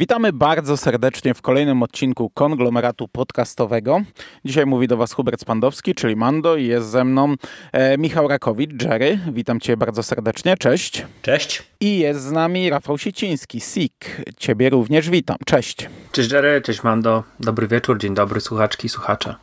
Witamy bardzo serdecznie w kolejnym odcinku konglomeratu podcastowego. Dzisiaj mówi do Was Hubert Spandowski, czyli Mando i jest ze mną e, Michał Rakowicz, Jerry. Witam Cię bardzo serdecznie, cześć. Cześć. I jest z nami Rafał Siciński, SIK. Ciebie również witam, cześć. Cześć Jerry, cześć Mando. Dobry wieczór, dzień dobry słuchaczki i słuchacze.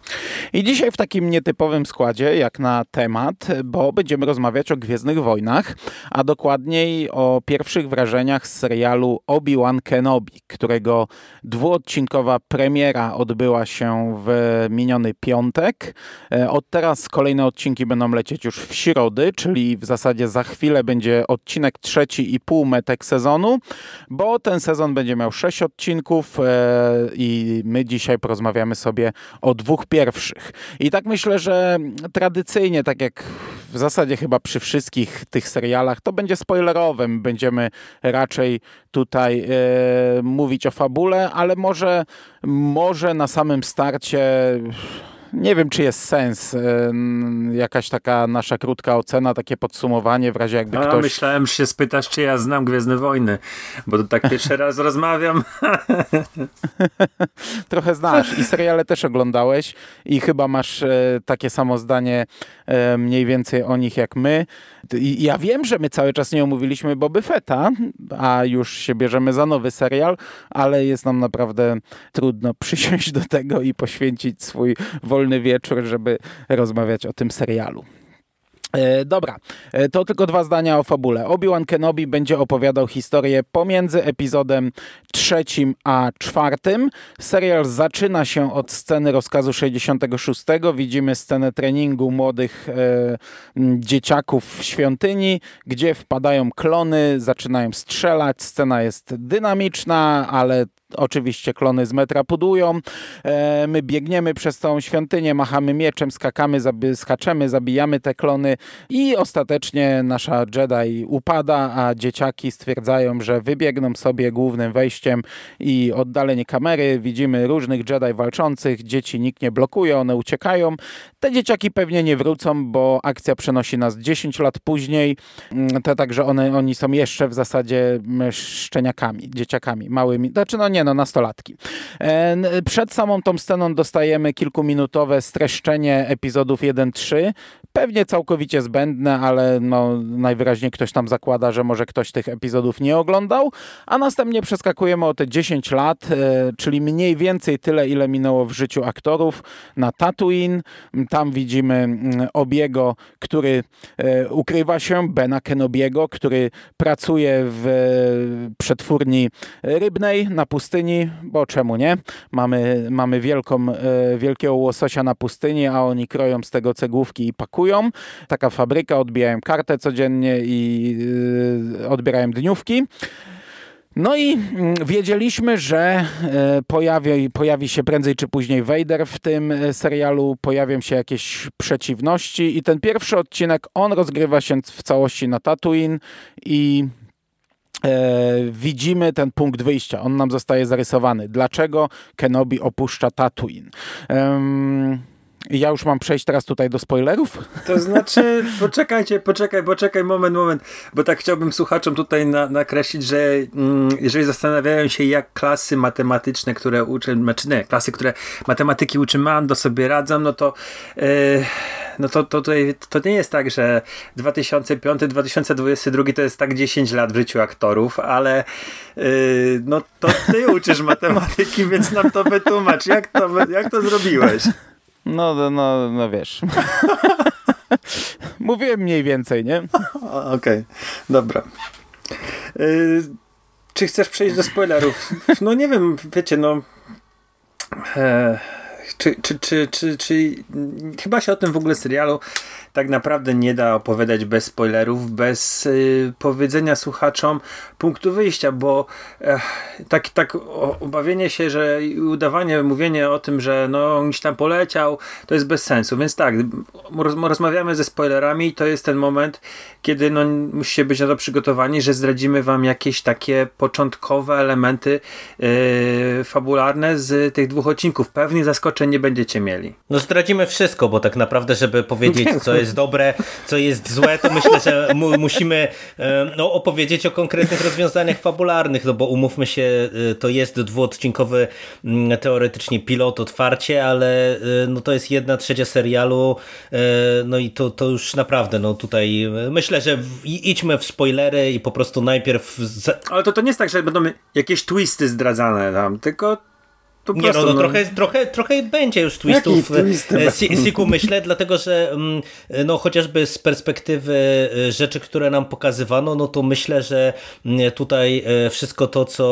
I dzisiaj w takim nietypowym składzie, jak na temat, bo będziemy rozmawiać o Gwiezdnych Wojnach, a dokładniej o pierwszych wrażeniach z serialu Obi-Wan Kenobi którego dwuodcinkowa premiera odbyła się w miniony piątek. E, od teraz kolejne odcinki będą lecieć już w środy, czyli w zasadzie za chwilę będzie odcinek trzeci i pół metek sezonu, bo ten sezon będzie miał sześć odcinków e, i my dzisiaj porozmawiamy sobie o dwóch pierwszych. I tak myślę, że tradycyjnie, tak jak w zasadzie chyba przy wszystkich tych serialach, to będzie spoilerowym. Będziemy raczej tutaj e, mówić o fabule, ale może, może na samym starcie nie wiem, czy jest sens. Jakaś taka nasza krótka ocena, takie podsumowanie w razie jakby A, ktoś... Myślałem, że się spytasz, czy ja znam Gwiezdne Wojny, bo to tak pierwszy raz rozmawiam. Trochę znasz i seriale też oglądałeś i chyba masz e, takie samo zdanie e, mniej więcej o nich jak my. I ja wiem, że my cały czas nie omówiliśmy Boby Fetta, a już się bierzemy za nowy serial, ale jest nam naprawdę trudno przysiąść do tego i poświęcić swój wolny wieczór, żeby rozmawiać o tym serialu. E, dobra, e, to tylko dwa zdania o fabule. Obi-Wan Kenobi będzie opowiadał historię pomiędzy epizodem trzecim a czwartym. Serial zaczyna się od sceny rozkazu 66. Widzimy scenę treningu młodych e, dzieciaków w świątyni, gdzie wpadają klony, zaczynają strzelać. Scena jest dynamiczna, ale Oczywiście klony z metra pudują. E, my biegniemy przez tą świątynię, machamy mieczem, skakamy, zabi skaczemy, zabijamy te klony i ostatecznie nasza Jedi upada, a dzieciaki stwierdzają, że wybiegną sobie głównym wejściem i oddalenie kamery. Widzimy różnych Jedi walczących, dzieci nikt nie blokuje, one uciekają. Te dzieciaki pewnie nie wrócą, bo akcja przenosi nas 10 lat później. Mm, to także one, oni są jeszcze w zasadzie szczeniakami, dzieciakami, małymi. Znaczy no nie, nie no, nastolatki. E, przed samą tą sceną dostajemy kilkuminutowe streszczenie epizodów 1-3. Pewnie całkowicie zbędne, ale no, najwyraźniej ktoś tam zakłada, że może ktoś tych epizodów nie oglądał, a następnie przeskakujemy o te 10 lat, e, czyli mniej więcej tyle, ile minęło w życiu aktorów na Tatooine. Tam widzimy mm, Obiego, który e, ukrywa się, Bena Kenobiego, który pracuje w przetwórni rybnej na pustyni bo czemu nie? Mamy, mamy wielką, e, wielkiego łososia na pustyni, a oni kroją z tego cegłówki i pakują. Taka fabryka, odbijają kartę codziennie i e, odbierają dniówki. No i mm, wiedzieliśmy, że e, pojawi, pojawi się prędzej czy później Vader w tym serialu, pojawią się jakieś przeciwności i ten pierwszy odcinek, on rozgrywa się w całości na Tatooine i E, widzimy ten punkt wyjścia. On nam zostaje zarysowany. Dlaczego Kenobi opuszcza Tatooine? Ja już mam przejść teraz tutaj do spoilerów? To znaczy, poczekajcie, poczekaj, poczekaj, moment, moment, bo tak chciałbym słuchaczom tutaj na, nakreślić, że mm, jeżeli zastanawiają się, jak klasy matematyczne, które uczy, znaczy nie, klasy, które matematyki uczy Mando sobie radzą, no to yy, no to, to, tutaj, to nie jest tak, że 2005-2022 to jest tak 10 lat w życiu aktorów, ale yy, no to ty uczysz matematyki, więc nam to wytłumacz, jak to, jak to zrobiłeś? No, no, no, no wiesz. Mówiłem mniej więcej, nie? Okej, okay. dobra. Yy, czy chcesz przejść do spoilerów? No nie wiem, wiecie, no... E, czy, czy, czy, czy, czy, chyba się o tym w ogóle serialu tak naprawdę nie da opowiadać bez spoilerów, bez y, powiedzenia słuchaczom punktu wyjścia, bo e, tak, tak obawienie się, że udawanie, mówienie o tym, że no gdzieś tam poleciał, to jest bez sensu. Więc tak, roz, rozmawiamy ze spoilerami i to jest ten moment, kiedy no, musicie być na to przygotowani, że zdradzimy wam jakieś takie początkowe elementy y, fabularne z tych dwóch odcinków. Pewnie zaskoczenie nie będziecie mieli. No zdradzimy wszystko, bo tak naprawdę, żeby powiedzieć, co jest dobre, co jest złe, to myślę, że mu musimy no, opowiedzieć o konkretnych rozwiązaniach fabularnych, no bo umówmy się, to jest dwuodcinkowy mm, teoretycznie pilot otwarcie, ale no to jest jedna trzecia serialu, no i to, to już naprawdę, no tutaj myślę, że idźmy w spoilery i po prostu najpierw... Ale to, to nie jest tak, że będą jakieś twisty zdradzane tam, tylko po nie, no, no, no, Trochę, trochę, trochę będzie już twistów e, Siku, myślę, dlatego że mm, no, chociażby z perspektywy e, rzeczy, które nam pokazywano, no to myślę, że mm, tutaj e, wszystko to, co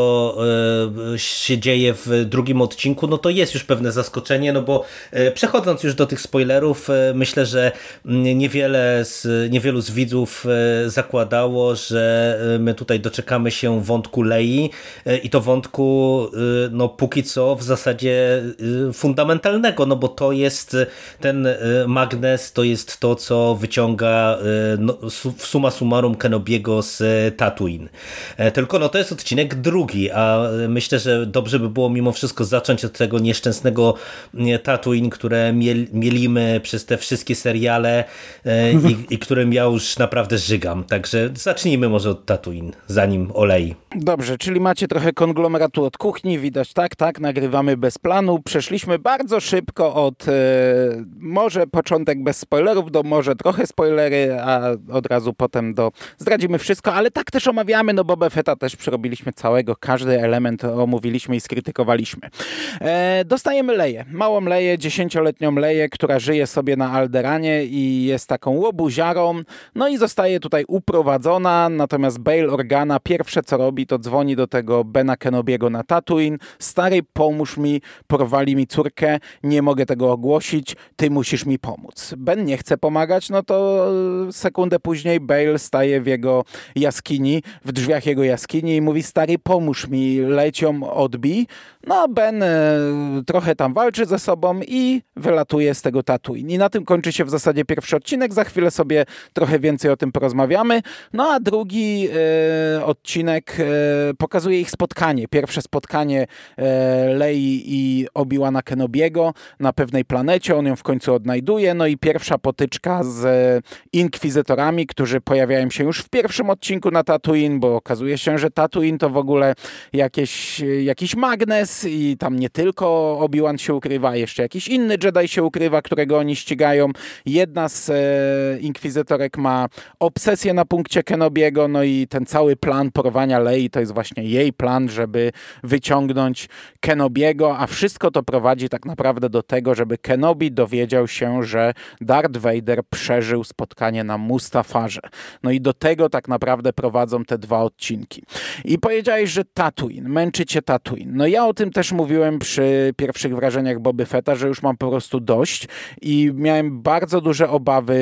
się dzieje w drugim odcinku, no to jest już pewne zaskoczenie, no bo przechodząc już do tych spoilerów, myślę, że mm, niewiele z, niewielu z widzów zakładało, że my tutaj doczekamy się wątku Lei i to wątku, no póki co w zasadzie y, fundamentalnego, no bo to jest y, ten y, magnes, to jest to, co wyciąga no, suma summarum Kenobiego z Tatooine. E, tylko no to jest odcinek drugi, a myślę, że dobrze by było mimo wszystko zacząć od tego nieszczęsnego Tatooine, które miel, mielimy przez te wszystkie seriale e, i, i którym ja już naprawdę żygam. Także zacznijmy może od Tatooine, zanim olej. Dobrze, czyli macie trochę konglomeratu od kuchni, widać tak, tak, nagrywamy nagrywamy bez planu. Przeszliśmy bardzo szybko od e, może początek bez spoilerów do może trochę spoilery, a od razu potem do zdradzimy wszystko, ale tak też omawiamy, no Boba Fetta też przerobiliśmy całego, każdy element omówiliśmy i skrytykowaliśmy. E, dostajemy Leję, małą Leję, dziesięcioletnią Leję, która żyje sobie na Alderanie i jest taką łobuziarą, no i zostaje tutaj uprowadzona, natomiast Bail Organa pierwsze co robi, to dzwoni do tego Bena Kenobiego na Tatooine, stary pomóż pomóż mi, porwali mi córkę, nie mogę tego ogłosić, ty musisz mi pomóc. Ben nie chce pomagać, no to sekundę później Bale staje w jego jaskini, w drzwiach jego jaskini i mówi, stary pomóż mi, lecią odbij. No Ben e, trochę tam walczy ze sobą i wylatuje z tego Tatooine. I na tym kończy się w zasadzie pierwszy odcinek, za chwilę sobie trochę więcej o tym porozmawiamy. No a drugi e, odcinek e, pokazuje ich spotkanie, pierwsze spotkanie e, Lei i Obi-Wana Kenobiego na pewnej planecie. On ją w końcu odnajduje. No i pierwsza potyczka z inkwizytorami, którzy pojawiają się już w pierwszym odcinku na Tatooine, bo okazuje się, że Tatooine to w ogóle jakieś, jakiś magnes i tam nie tylko Obi-Wan się ukrywa, jeszcze jakiś inny Jedi się ukrywa, którego oni ścigają. Jedna z e, inkwizytorek ma obsesję na punkcie Kenobiego, no i ten cały plan porwania Lei to jest właśnie jej plan, żeby wyciągnąć Kenobi Kenobiego, a wszystko to prowadzi tak naprawdę do tego, żeby Kenobi dowiedział się, że Darth Vader przeżył spotkanie na Mustafarze. No i do tego tak naprawdę prowadzą te dwa odcinki. I powiedziałeś, że Tatooine, męczy cię Tatooine. No ja o tym też mówiłem przy pierwszych wrażeniach Boby Fetta, że już mam po prostu dość i miałem bardzo duże obawy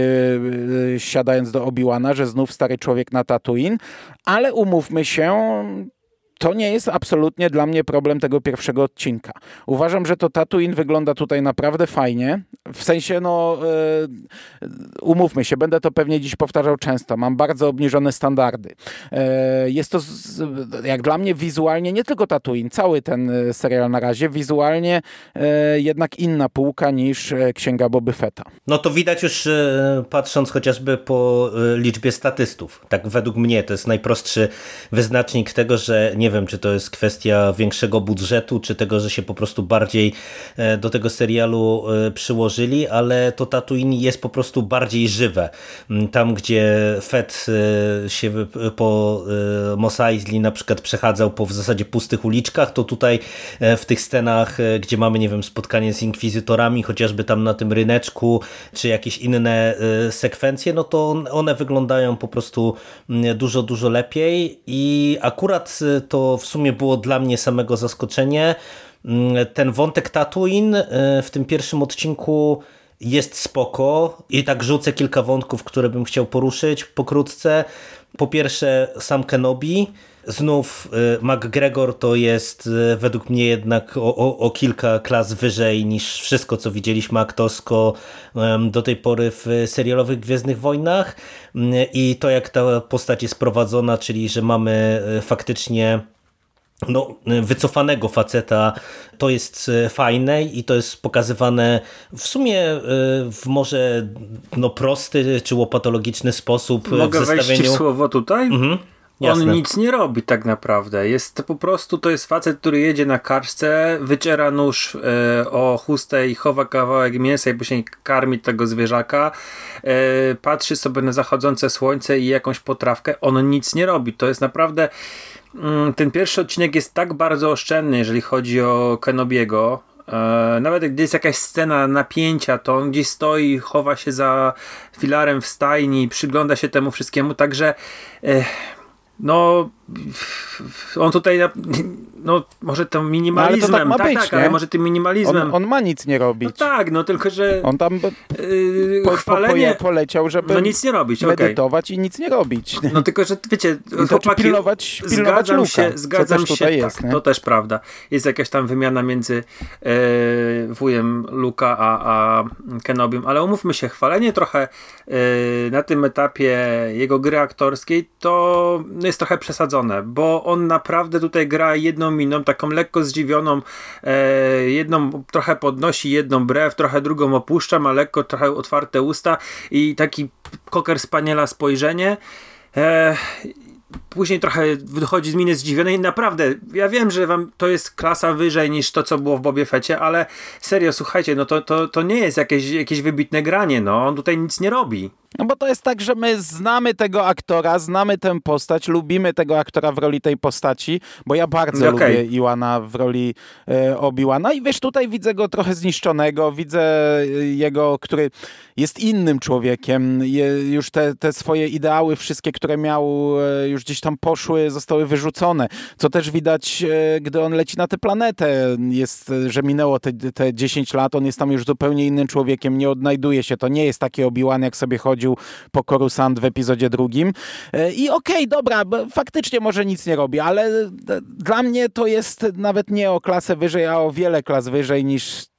y, siadając do Obi-Wana, że znów stary człowiek na Tatooine, ale umówmy się, to nie jest absolutnie dla mnie problem tego pierwszego odcinka. Uważam, że to Tatooine wygląda tutaj naprawdę fajnie. W sensie, no, yy, umówmy się, będę to pewnie dziś powtarzał często. Mam bardzo obniżone standardy. Yy, jest to, jak dla mnie, wizualnie nie tylko Tatooine, cały ten e, serial na razie, wizualnie jednak inna półka niż Księga Boby Fetta. No to widać już patrząc chociażby po liczbie statystów. Tak według mnie to jest najprostszy wyznacznik tego, że nie wiem, czy to jest kwestia większego budżetu, czy tego, że się po prostu bardziej e, do tego serialu e, przyłożyli, ale to Tatooine jest po prostu bardziej żywe. Mm, tam, gdzie Fett e, się po Mos Eisley na przykład przechadzał po w zasadzie pustych uliczkach, to tutaj w tych scenach, gdzie mamy, nie wiem, spotkanie z inkwizytorami, chociażby tam na tym ryneczku, czy jakieś inne sekwencje, no to one wyglądają po prostu mm, dużo, dużo lepiej i akurat to w sumie było dla mnie samego zaskoczenie. Mm, ten wątek Tatooine y, w tym pierwszym odcinku jest spoko i tak rzucę kilka wątków, które bym chciał poruszyć pokrótce. Po pierwsze sam Kenobi, Znów y, McGregor to jest y, według mnie jednak o, o, o, kilka klas wyżej niż wszystko, co widzieliśmy aktorsko do tej pory w serialowych Gwiezdnych Wojnach i to jak ta postać jest prowadzona, czyli że mamy faktycznie no, wycofanego faceta, to jest fajne i to jest pokazywane w sumie w może no, prosty czy łopatologiczny sposób Mogę w zestawieniu. wejść w słowo tutaj? Mhm. Jasne. On nic nie robi tak naprawdę. Jest to po prostu to jest facet, który jedzie na karczce, wyciera nóż e, o chustę i chowa kawałek mięsa i później karmi tego zwierzaka. E, patrzy sobie na zachodzące słońce i jakąś potrawkę. On nic nie robi. To jest naprawdę mm, ten pierwszy odcinek jest tak bardzo oszczędny, jeżeli chodzi o Kenobiego. E, nawet gdy jest jakaś scena napięcia, to on gdzieś stoi, chowa się za filarem w stajni, przygląda się temu wszystkiemu, także no on tutaj no może tym minimalizmem no, ale tak, tak, być, tak ale może tym minimalizmem. On, on, ma nic nie robić. No tak, no tylko że on tam yy, po, chwalenie, po, poleciał, żeby no nic nie robić, medytować okay. i nic nie robić. No tylko, że wiecie to chłopaki, pilnować, pilnować zgadzam luka, się, zgadzam się, jest, tak, to też prawda. Jest jakaś tam wymiana między e, wujem Luka a, a Kenobim, ale umówmy się, chwalenie trochę e, na tym etapie jego gry aktorskiej to jest trochę przesadzone, bo on naprawdę tutaj gra jedną miną, taką lekko zdziwioną, e, jedną trochę podnosi, jedną brew, trochę drugą opuszcza, ma lekko trochę otwarte usta i taki koker spaniela spojrzenie. E, później trochę wychodzi z miny zdzivionej. Naprawdę, ja wiem, że wam to jest klasa wyżej niż to, co było w Bobie Fecie, ale serio, słuchajcie, no to, to, to nie jest jakieś, jakieś wybitne granie, no on tutaj nic nie robi. No bo to jest tak, że my znamy tego aktora, znamy tę postać, lubimy tego aktora w roli tej postaci, bo ja bardzo okay. lubię Iwana w roli e, Obi-Wana. I wiesz, tutaj widzę go trochę zniszczonego, widzę e, jego, który jest innym człowiekiem, Je, już te, te swoje ideały wszystkie, które miał, e, już gdzieś tam poszły, zostały wyrzucone, co też widać, e, gdy on leci na tę planetę, jest, że minęło te, te 10 lat, on jest tam już zupełnie innym człowiekiem, nie odnajduje się, to nie jest taki Obi-Wan, jak sobie chodzi po Coruscant w epizodzie drugim. E, I okej, okay, dobra, faktycznie może nic nie robi, ale dla mnie to jest nawet nie o klasę wyżej, a o wiele klas wyżej niż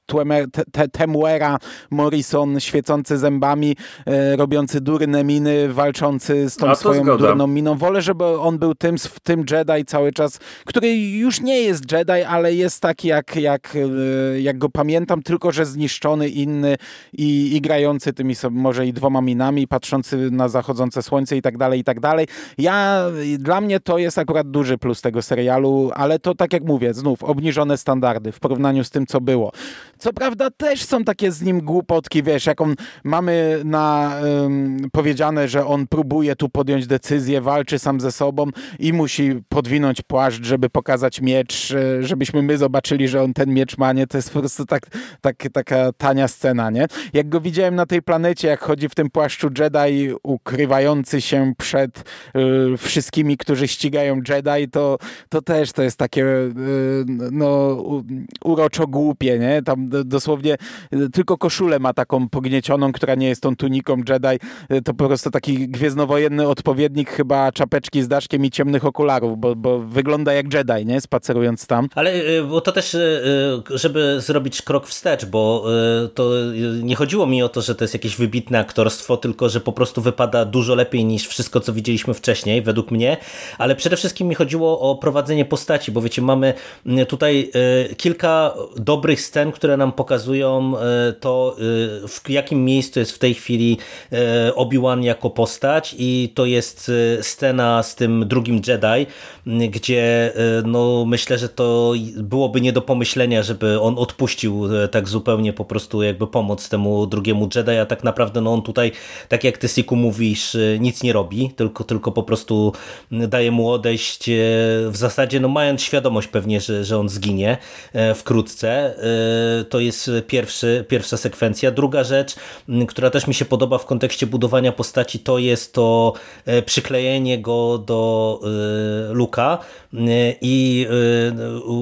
Temuera Morrison świecący zębami, e, robiący durne miny, walczący z tą swoją zgoda. durną miną. Wolę, żeby on był tym, tym Jedi cały czas, który już nie jest Jedi, ale jest taki jak, jak, e, jak go pamiętam, tylko że zniszczony, inny i, i grający tymi może i dwoma minami, patrzący na zachodzące słońce i tak dalej, i tak dalej. Ja, dla mnie to jest akurat duży plus tego serialu, ale to tak jak mówię, znów obniżone standardy w porównaniu z tym, co było. Co prawda też są takie z nim głupotki, wiesz, jak on mamy na um, powiedziane, że on próbuje tu podjąć decyzję, walczy sam ze sobą i musi podwinąć płaszcz, żeby pokazać miecz, e, żebyśmy my zobaczyli, że on ten miecz ma, nie? To jest po prostu tak, tak, taka tania scena, nie? Jak go widziałem na tej planecie, jak chodzi w tym płaszczu Jedi ukrywający się przed y, wszystkimi, którzy ścigają Jedi, to, to też to jest takie y, no uroczo głupie, nie? Tam dosłownie y, tylko koszulę ma taką pogniecioną, która nie jest tą tuniką Jedi. Y, to po prostu taki gwiezdnowojenny odpowiednik chyba czapeczki z daszkiem i ciemnych okularów, bo, bo wygląda jak Jedi, nie? Spacerując tam. Ale y, bo to też, żeby zrobić krok wstecz, bo to nie chodziło mi o to, że to jest jakieś wybitne aktorstwo, tylko że po prostu wypada dużo lepiej niż wszystko, co widzieliśmy wcześniej, według mnie, ale przede wszystkim mi chodziło o prowadzenie postaci, bo wiecie, mamy tutaj kilka dobrych scen, które nam pokazują e, to, e, w jakim miejscu jest w tej chwili e, Obi-Wan jako postać i to jest scena z tym drugim Jedi, gdzie no, myślę, że to byłoby nie do pomyślenia, żeby on odpuścił tak zupełnie po prostu jakby pomoc temu drugiemu Jedi, a tak naprawdę no, on tutaj, tak jak ty Siku mówisz, nic nie robi, tylko, tylko po prostu daje mu odejść w zasadzie, no mając świadomość pewnie, że, że on zginie wkrótce. To jest pierwszy, pierwsza sekwencja. Druga rzecz, która też mi się podoba w kontekście budowania postaci, to jest to e, przyklejenie go do e, Luka e, i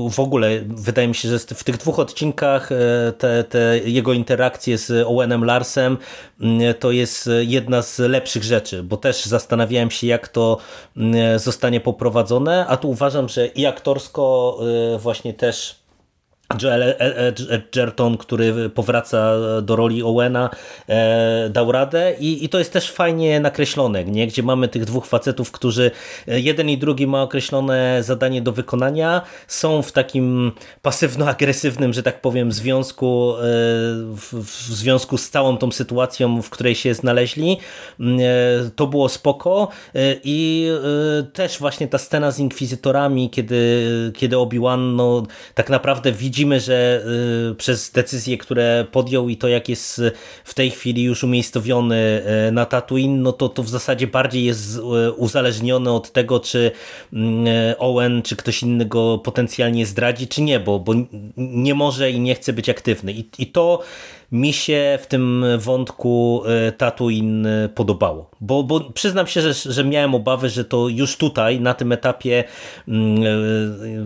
w ogóle wydaje mi się, że w tych dwóch odcinkach te, te jego interakcje z Owenem Larsem to jest jedna z lepszych rzeczy, bo też zastanawiałem się, jak to zostanie poprowadzone, a tu uważam, że i aktorsko właśnie też Joel Edgerton, który powraca do roli Owena, e, dał radę I, i to jest też fajnie nakreślone, nie? gdzie mamy tych dwóch facetów, którzy e, jeden i drugi ma określone zadanie do wykonania, są w takim pasywno-agresywnym, że tak powiem, związku e, w, w związku z całą tą sytuacją, w której się znaleźli. Mm, to było spoko i też właśnie ta scena z inkwizytorami, kiedy, kiedy Obi-Wan no, tak naprawdę widzi widzimy, że y, przez decyzje, które podjął i to jak jest w tej chwili już umiejscowiony y, na Tatooine, no to, to w zasadzie bardziej jest y, uzależniony od tego, czy Owen, czy ktoś inny go potencjalnie zdradzi, czy nie, bo, bo nie może i nie chce być aktywny. I, i to mi się w tym wątku e, Tatooine podobało. Bo, bo przyznam się, że, że miałem obawy, że to już tutaj, na tym etapie mm, e,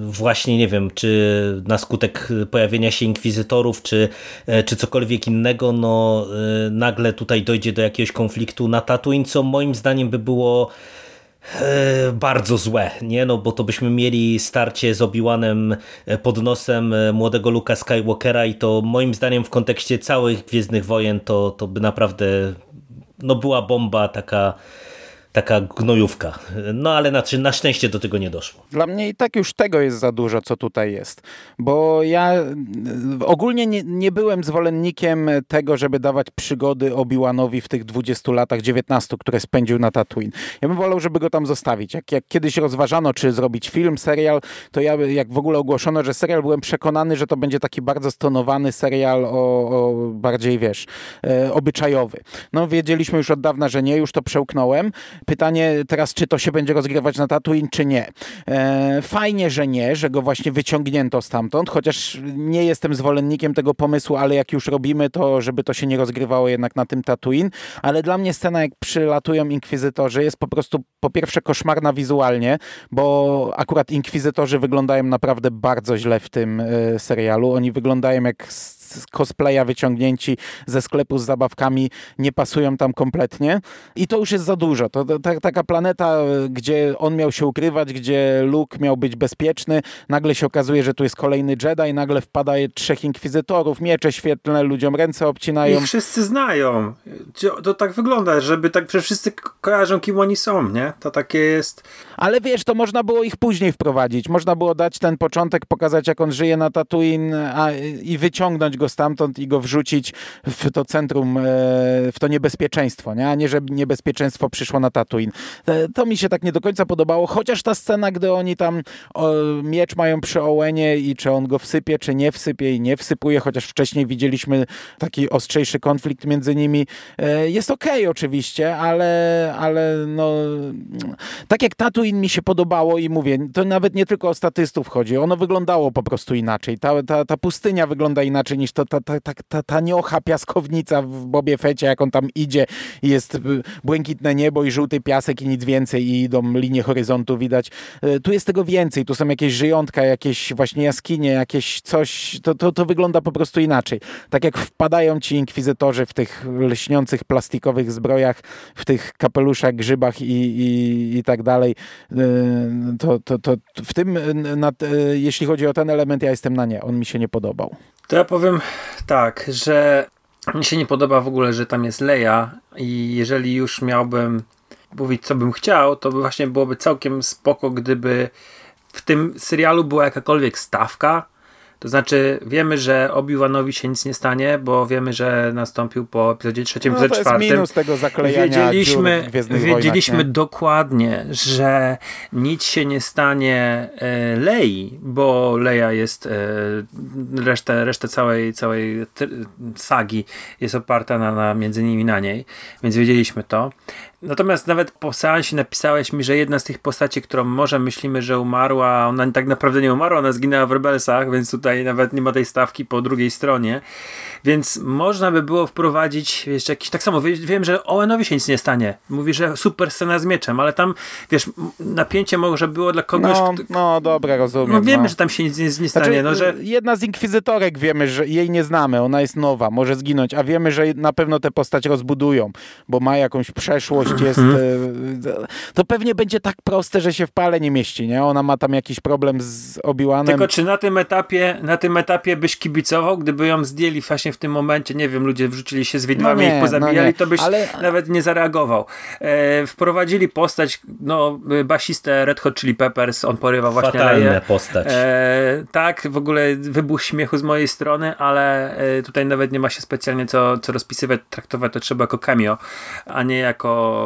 właśnie, nie wiem, czy na skutek pojawienia się inkwizytorów, czy, e, czy cokolwiek innego, no nagle tutaj dojdzie do jakiegoś konfliktu na Tatooine, co moim zdaniem by było bardzo złe, nie? No bo to byśmy mieli starcie z Obi-Wanem e, pod nosem e, młodego Luka Skywalkera i to moim zdaniem w kontekście całych Gwiezdnych Wojen to, to by naprawdę no była bomba taka taka gnojówka. No ale na, na szczęście do tego nie doszło. Dla mnie i tak już tego jest za dużo, co tutaj jest. Bo ja e, ogólnie nie, nie byłem zwolennikiem tego, żeby dawać przygody Obi-Wanowi w tych 20 latach, 19, które spędził na Tatooine. Ja bym wolał, żeby go tam zostawić. Jak, jak kiedyś rozważano, czy zrobić film, serial, to ja, jak w ogóle ogłoszono, że serial, byłem przekonany, że to będzie taki bardzo stonowany serial o, o bardziej, wiesz, e, obyczajowy. No wiedzieliśmy już od dawna, że nie, już to przełknąłem. Pytanie teraz, czy to się będzie rozgrywać na Tatooine, czy nie. E, fajnie, że nie, że go właśnie wyciągnięto stamtąd, chociaż nie jestem zwolennikiem tego pomysłu, ale jak już robimy, to żeby to się nie rozgrywało jednak na tym Tatooine. Ale dla mnie scena, jak przylatują inkwizytorzy, jest po prostu po pierwsze koszmarna wizualnie, bo akurat inkwizytorzy wyglądają naprawdę bardzo źle w tym e, serialu. Oni wyglądają jak cosplaya wyciągnięci ze sklepu z zabawkami, nie pasują tam kompletnie. I to już jest za dużo. To, ta, taka planeta, gdzie on miał się ukrywać, gdzie Luke miał być bezpieczny, nagle się okazuje, że tu jest kolejny Jedi, nagle wpada trzech inkwizytorów, miecze świetlne, ludziom ręce obcinają. Ich wszyscy znają. To tak wygląda, żeby tak, że wszyscy kojarzą, kim oni są, nie? To takie jest... Ale wiesz, to można było ich później wprowadzić. Można było dać ten początek, pokazać, jak on żyje na Tatooine a, i wyciągnąć go stamtąd i go wrzucić w to centrum, e, w to niebezpieczeństwo, nie? a nie, że niebezpieczeństwo przyszło na Tatooine. To mi się tak nie do końca podobało, chociaż ta scena, gdy oni tam miecz mają przy Owenie i czy on go wsypie, czy nie wsypie i nie wsypuje, chociaż wcześniej widzieliśmy taki ostrzejszy konflikt między nimi. E, jest okej okay, oczywiście, ale, ale no tak jak Tatooine mi się podobało i mówię, to nawet nie tylko o statystów chodzi, ono wyglądało po prostu inaczej. Ta, ta, ta pustynia wygląda inaczej niż to, ta, ta, ta, ta taniocha piaskownica w Bobie Fecie, jak on tam idzie jest błękitne niebo i żółty piasek i nic więcej i idą linie horyzontu widać. E, tu jest tego więcej, tu są jakieś żyjątka, jakieś właśnie jaskinie, jakieś coś, to, to, to wygląda po prostu inaczej. Tak jak wpadają ci inkwizytorzy w tych lśniących plastikowych zbrojach, w tych kapeluszach, grzybach i, i, i tak dalej, e, to, to, to w tym, na, jeśli chodzi o ten element, ja jestem na nie, on mi się nie podobał. To ja powiem tak, że mi się nie podoba w ogóle, że tam jest Leia i jeżeli już miałbym mówić, co bym chciał, to właśnie byłoby całkiem spoko, gdyby w tym serialu była jakakolwiek stawka, to znaczy, wiemy, że Obi-Wanowi się nic nie stanie, bo wiemy, że nastąpił po epizodzie trzecim, no, epizodzie czwartym. minus tego zaklejania Wiedzieliśmy, wiedzieliśmy wojnach, dokładnie, że nic się nie stanie e, Lei, bo Leia jest e, resztę, resztę całej, całej sagi jest oparta na, na, między innymi na niej, więc wiedzieliśmy to. Natomiast nawet po seansie napisałeś mi, że jedna z tych postaci, którą może myślimy, że umarła, ona tak naprawdę nie umarła, ona zginęła w Rebelsach, więc tutaj nawet nie ma tej stawki po drugiej stronie. Więc można by było wprowadzić jeszcze jakiś, tak samo wiem, że Owenowi się nic nie stanie. Mówi, że super scena z mieczem, ale tam, wiesz, napięcie może było dla kogoś... No, no dobra, rozumiem. No wiemy, no. że tam się nic nie, nie stanie. Znaczy, no, że... Jedna z inkwizytorek wiemy, że jej nie znamy, ona jest nowa, może zginąć, a wiemy, że na pewno tę postać rozbudują, bo ma jakąś przeszłość, jest... Mhm. E, to pewnie będzie tak proste, że się w pale nie mieści, nie? Ona ma tam jakiś problem z Obi-Wanem. Tylko czy na tym etapie na tym etapie byś kibicował, gdyby ją zdjęli właśnie w tym momencie, nie wiem, ludzie wrzucili się z widłami No i ich pozabijali, no to byś ale- nawet nie zareagował. E, wprowadzili postać, no, basistę Red Hot Chili Peppers, on porywa właśnie Fatalna Leję. postać. E, tak, w ogóle wybuch śmiechu z mojej strony, ale e, tutaj nawet nie ma się specjalnie co, co rozpisywać, traktować to trzeba jako cameo, a nie jako,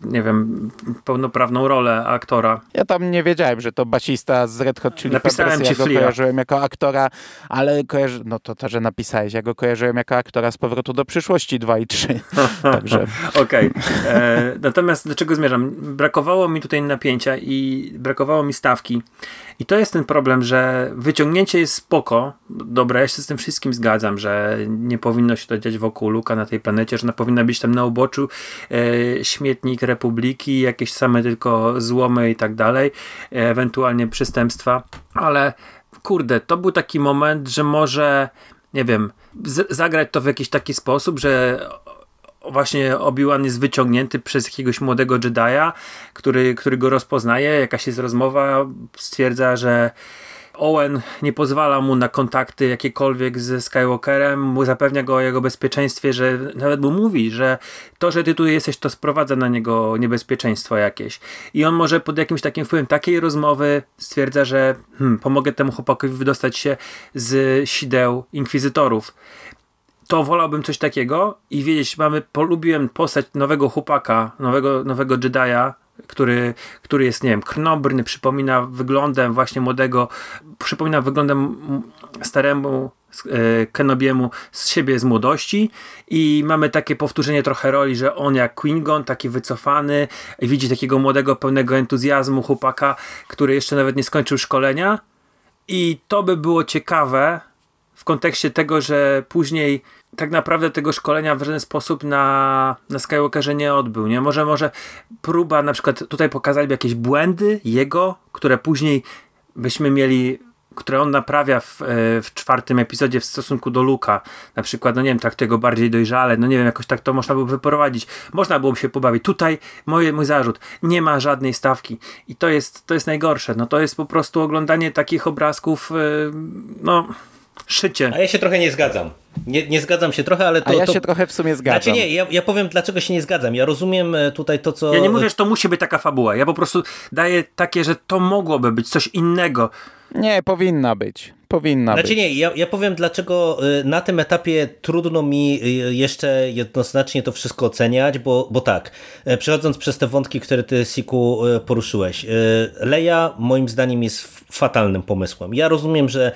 nie wiem, pełnoprawną rolę aktora. Ja tam nie wiedziałem, że to basista z Red Hot Chili Napisałem Peppers. Ja go Flea. kojarzyłem jako aktora, ale kojarzy... no to to, że napisałeś. Ja go kojarzyłem jako aktora z Powrotu do przyszłości 2 i 3. Także Okej. E, Natomiast do czego zmierzam? Brakowało mi tutaj napięcia i brakowało mi stawki. I to jest ten problem, że wyciągnięcie jest spoko. Dobra, ja się z tym wszystkim zgadzam, że nie powinno się to dziać wokół Luka na tej planecie, że ona powinna być tam na uboczu e, śmietnik Republiki, jakieś same tylko złomy i tak dalej, e, ewentualnie przestępstwa, ale kurde, to był taki moment, że może nie wiem, zagrać to w jakiś taki sposób, że właśnie Obi-Wan jest wyciągnięty przez jakiegoś młodego Jedi'a, który, który go rozpoznaje, jakaś jest rozmowa, stwierdza, że Owen nie pozwala mu na kontakty jakiekolwiek ze Skywalkerem, zapewnia go o jego bezpieczeństwie, że nawet mu mówi, że to, że ty tu jesteś, to sprowadza na niego niebezpieczeństwo jakieś. I on może pod jakimś takim wpływem takiej rozmowy stwierdza, że hmm, pomogę temu chłopakowi wydostać się z sideł inkwizytorów to wolałbym coś takiego i wiedzieć, mamy, polubiłem postać nowego chłopaka, nowego, nowego Jedi'a, który, który jest, nie wiem, krnobrny, przypomina wyglądem właśnie młodego, przypomina wyglądem staremu e, Kenobiemu z siebie z młodości i mamy takie powtórzenie trochę roli, że on jak Quingon, taki wycofany, widzi takiego młodego, pełnego entuzjazmu chłopaka, który jeszcze nawet nie skończył szkolenia i to by było ciekawe w kontekście tego, że później tak naprawdę tego szkolenia w żaden sposób na, na Skywalkerze nie odbył. Nie? Może, może próba, na przykład tutaj pokazaliby jakieś błędy jego, które później byśmy mieli które on naprawia w, e, w czwartym epizodzie w stosunku do Luka. Na przykład, no nie wiem, traktuje go bardziej dojrzale, no nie wiem, jakoś tak to można było wyprowadzić. Można byłoby się pobawić. Tutaj moje, mój zarzut, nie ma żadnej stawki. I to jest, to jest najgorsze. No to jest po prostu oglądanie takich obrazków, e, no, szycie. A ja się trochę nie zgadzam. Nie, nie zgadzam się trochę, ale to... A ja to... się trochę w sumie zgadzam. Znaczy nie, ja, ja powiem dlaczego się nie zgadzam. Ja rozumiem e, tutaj to, co... Ja nie mówię, że to musi być taka fabuła. Ja po prostu daję takie, że to mogłoby być coś innego. Nie, powinna być. Powinna Znaczy być. nie, ja, ja powiem dlaczego y, na tym etapie trudno mi y, jeszcze jednoznacznie to wszystko oceniać, bo, bo tak, e, przechodząc przez te wątki, które ty, Siku, poruszyłeś. Leia moim zdaniem jest fatalnym pomysłem. Ja rozumiem, że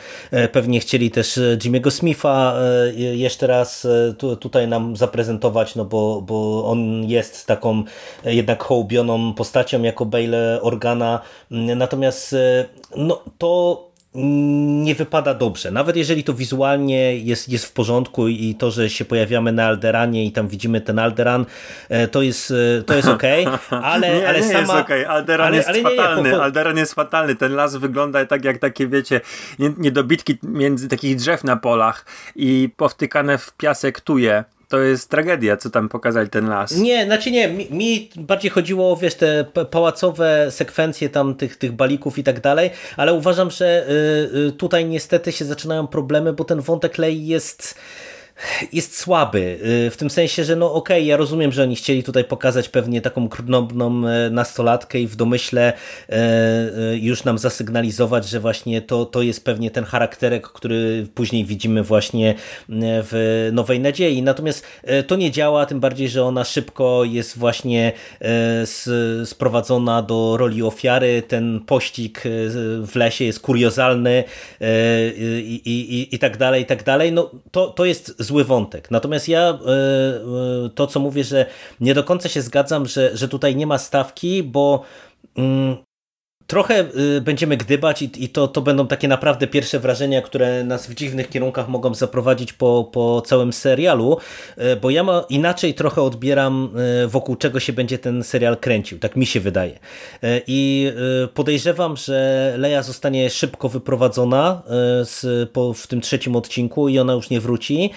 pewnie chcieli też Jimmy'ego Smitha jeszcze raz tu, tutaj nam zaprezentować, no bo, bo on jest taką jednak hołbioną postacią jako Bale Organa, Mm, natomiast no to nie wypada dobrze. Nawet jeżeli to wizualnie jest, jest w porządku i to, że się pojawiamy na Alderanie i tam widzimy ten Alderan, e, to jest, e, to jest okej, ale, nie, ale nie sama... jest okej. Alderan ale- jest ale nie, nie, fatalny. po- Alderan jest fatalny. Ten las wygląda tak jak takie, wiecie, nie- niedobitki między takich drzew na polach i powtykane w piasek tuje. To jest tragedia, co tam pokazali ten las. Nie, znaczy nie, mi, mi bardziej chodziło o, wiesz, te pa- pałacowe sekwencje tam tych, tych balików i tak dalej, ale uważam, że y, y, tutaj niestety się zaczynają problemy, bo ten wątek Lei jest jest słaby, y, w tym sensie, że no okej, ja rozumiem, że oni chcieli tutaj pokazać pewnie taką krnobną e, nastolatkę i w domyśle e, e, już nam zasygnalizować, że właśnie to, to jest pewnie ten charakterek, który później widzimy właśnie w Nowej Nadziei. Natomiast to nie działa, tym bardziej, że ona szybko jest właśnie sprowadzona do roli ofiary. Ten pościg w lesie jest kuriozalny i, i, i, i tak dalej, i tak dalej. No, to, to jest zły wątek. Natomiast ja e, e, to, co mówię, że nie do końca się zgadzam, że, że tutaj nie ma stawki, bo mm, Trochę y, będziemy gdybać i, i to, to będą takie naprawdę pierwsze wrażenia, które nas w dziwnych kierunkach mogą zaprowadzić po, po całym serialu, y, bo ja ma, inaczej trochę odbieram y, wokół czego się będzie ten serial kręcił, tak mi się wydaje. I podejrzewam, że Leia zostanie szybko wyprowadzona z, po, w tym trzecim odcinku i ona już nie wróci,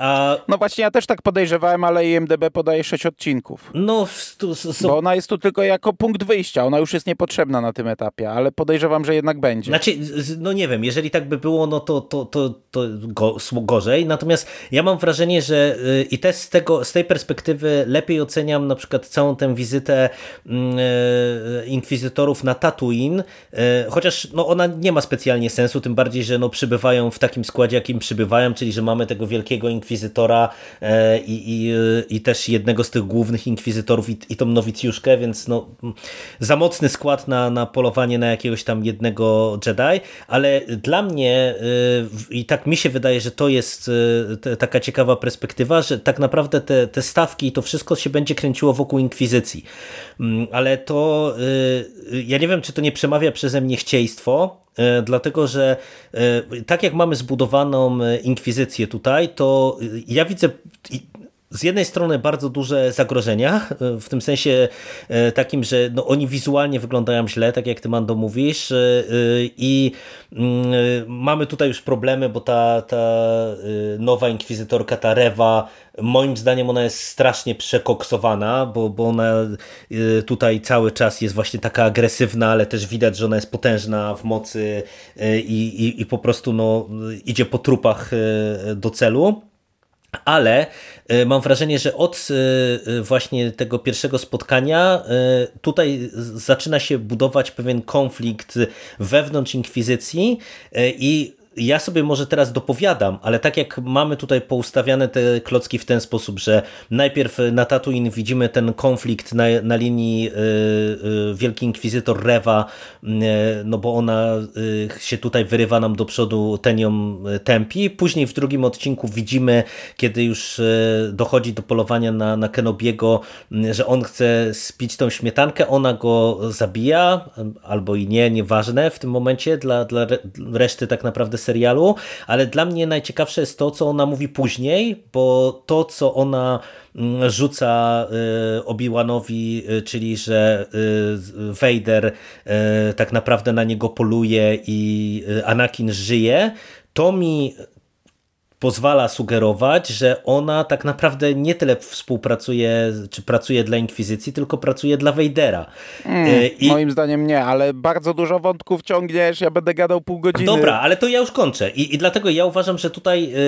a No właśnie, ja też tak podejrzewałem, ale IMDB podaje 6 odcinków. no, s- Bo ona jest tu tylko jako punkt wyjścia. Ona już jest niepotrzebna na tym tym etapie, ale podejrzewam, że jednak będzie. Znaczy, no nie wiem, jeżeli tak by było, no to, to, to, to go, gorzej, natomiast ja mam wrażenie, że y, i też z, tego, z tej perspektywy lepiej oceniam na przykład całą tę wizytę mm, y, inkwizytorów na Tatooine, y, chociaż no ona nie ma specjalnie sensu, tym bardziej, że no przybywają w takim składzie, jakim przybywają, czyli że mamy tego wielkiego inkwizytora i, i, i też jednego z tych głównych inkwizytorów i, i tą nowicjuszkę, więc no za mocny skład na, na polowanie na jakiegoś tam jednego Jedi, ale dla mnie y, i tak mi się wydaje, że to jest y, taka ciekawa perspektywa, że tak naprawdę te, te stawki i to wszystko się będzie kręciło wokół inkwizycji. Mm, ale to y, ja nie wiem, czy to nie przemawia przeze mnie chcieństwo, dlatego że tak jak mamy zbudowaną inkwizycję tutaj, to ja widzę z jednej strony bardzo duże zagrożenia, w tym sensie e, takim, że no oni wizualnie wyglądają źle, tak jak ty Mando mówisz e, e, i mm, mamy tutaj już problemy, bo ta, ta nowa inkwizytorka, ta Rewa, moim zdaniem ona jest strasznie przekoksowana, bo, bo ona tutaj cały czas jest właśnie taka agresywna, ale też widać, że ona jest potężna w mocy i, i, i po prostu no, idzie po trupach do celu. Ale e, mam wrażenie, że od e, e, właśnie tego pierwszego spotkania tutaj zaczyna się budować pewien konflikt wewnątrz inkwizycji i ja sobie może teraz dopowiadam, ale tak jak mamy tutaj poustawiane te klocki w ten sposób, że najpierw na Tatooine widzimy ten konflikt na, na linii y, y, Wielki Inkwizytor Rewa, no bo ona się tutaj wyrywa nam do przodu, ten ją tępi. Później w drugim odcinku widzimy, kiedy już dochodzi do polowania na, na Kenobiego, że on chce spić tą śmietankę, ona go zabija, albo i nie, nieważne w tym momencie, dla, dla reszty tak naprawdę serialu, ale dla mnie najciekawsze jest to, co ona mówi później, bo to, co ona mm, rzuca y, Obi-Wanowi, y, czyli że y, Vader tak naprawdę na niego poluje i Anakin żyje, to mi pozwala sugerować, że ona tak naprawdę nie tyle współpracuje, czy pracuje dla Inkwizycji, tylko pracuje dla Wejdera. Mm, I... Moim zdaniem nie, ale bardzo dużo wątków ciągniesz, ja będę gadał pół godziny. Dobra, ale to ja już kończę. I, i dlatego ja uważam, że tutaj y,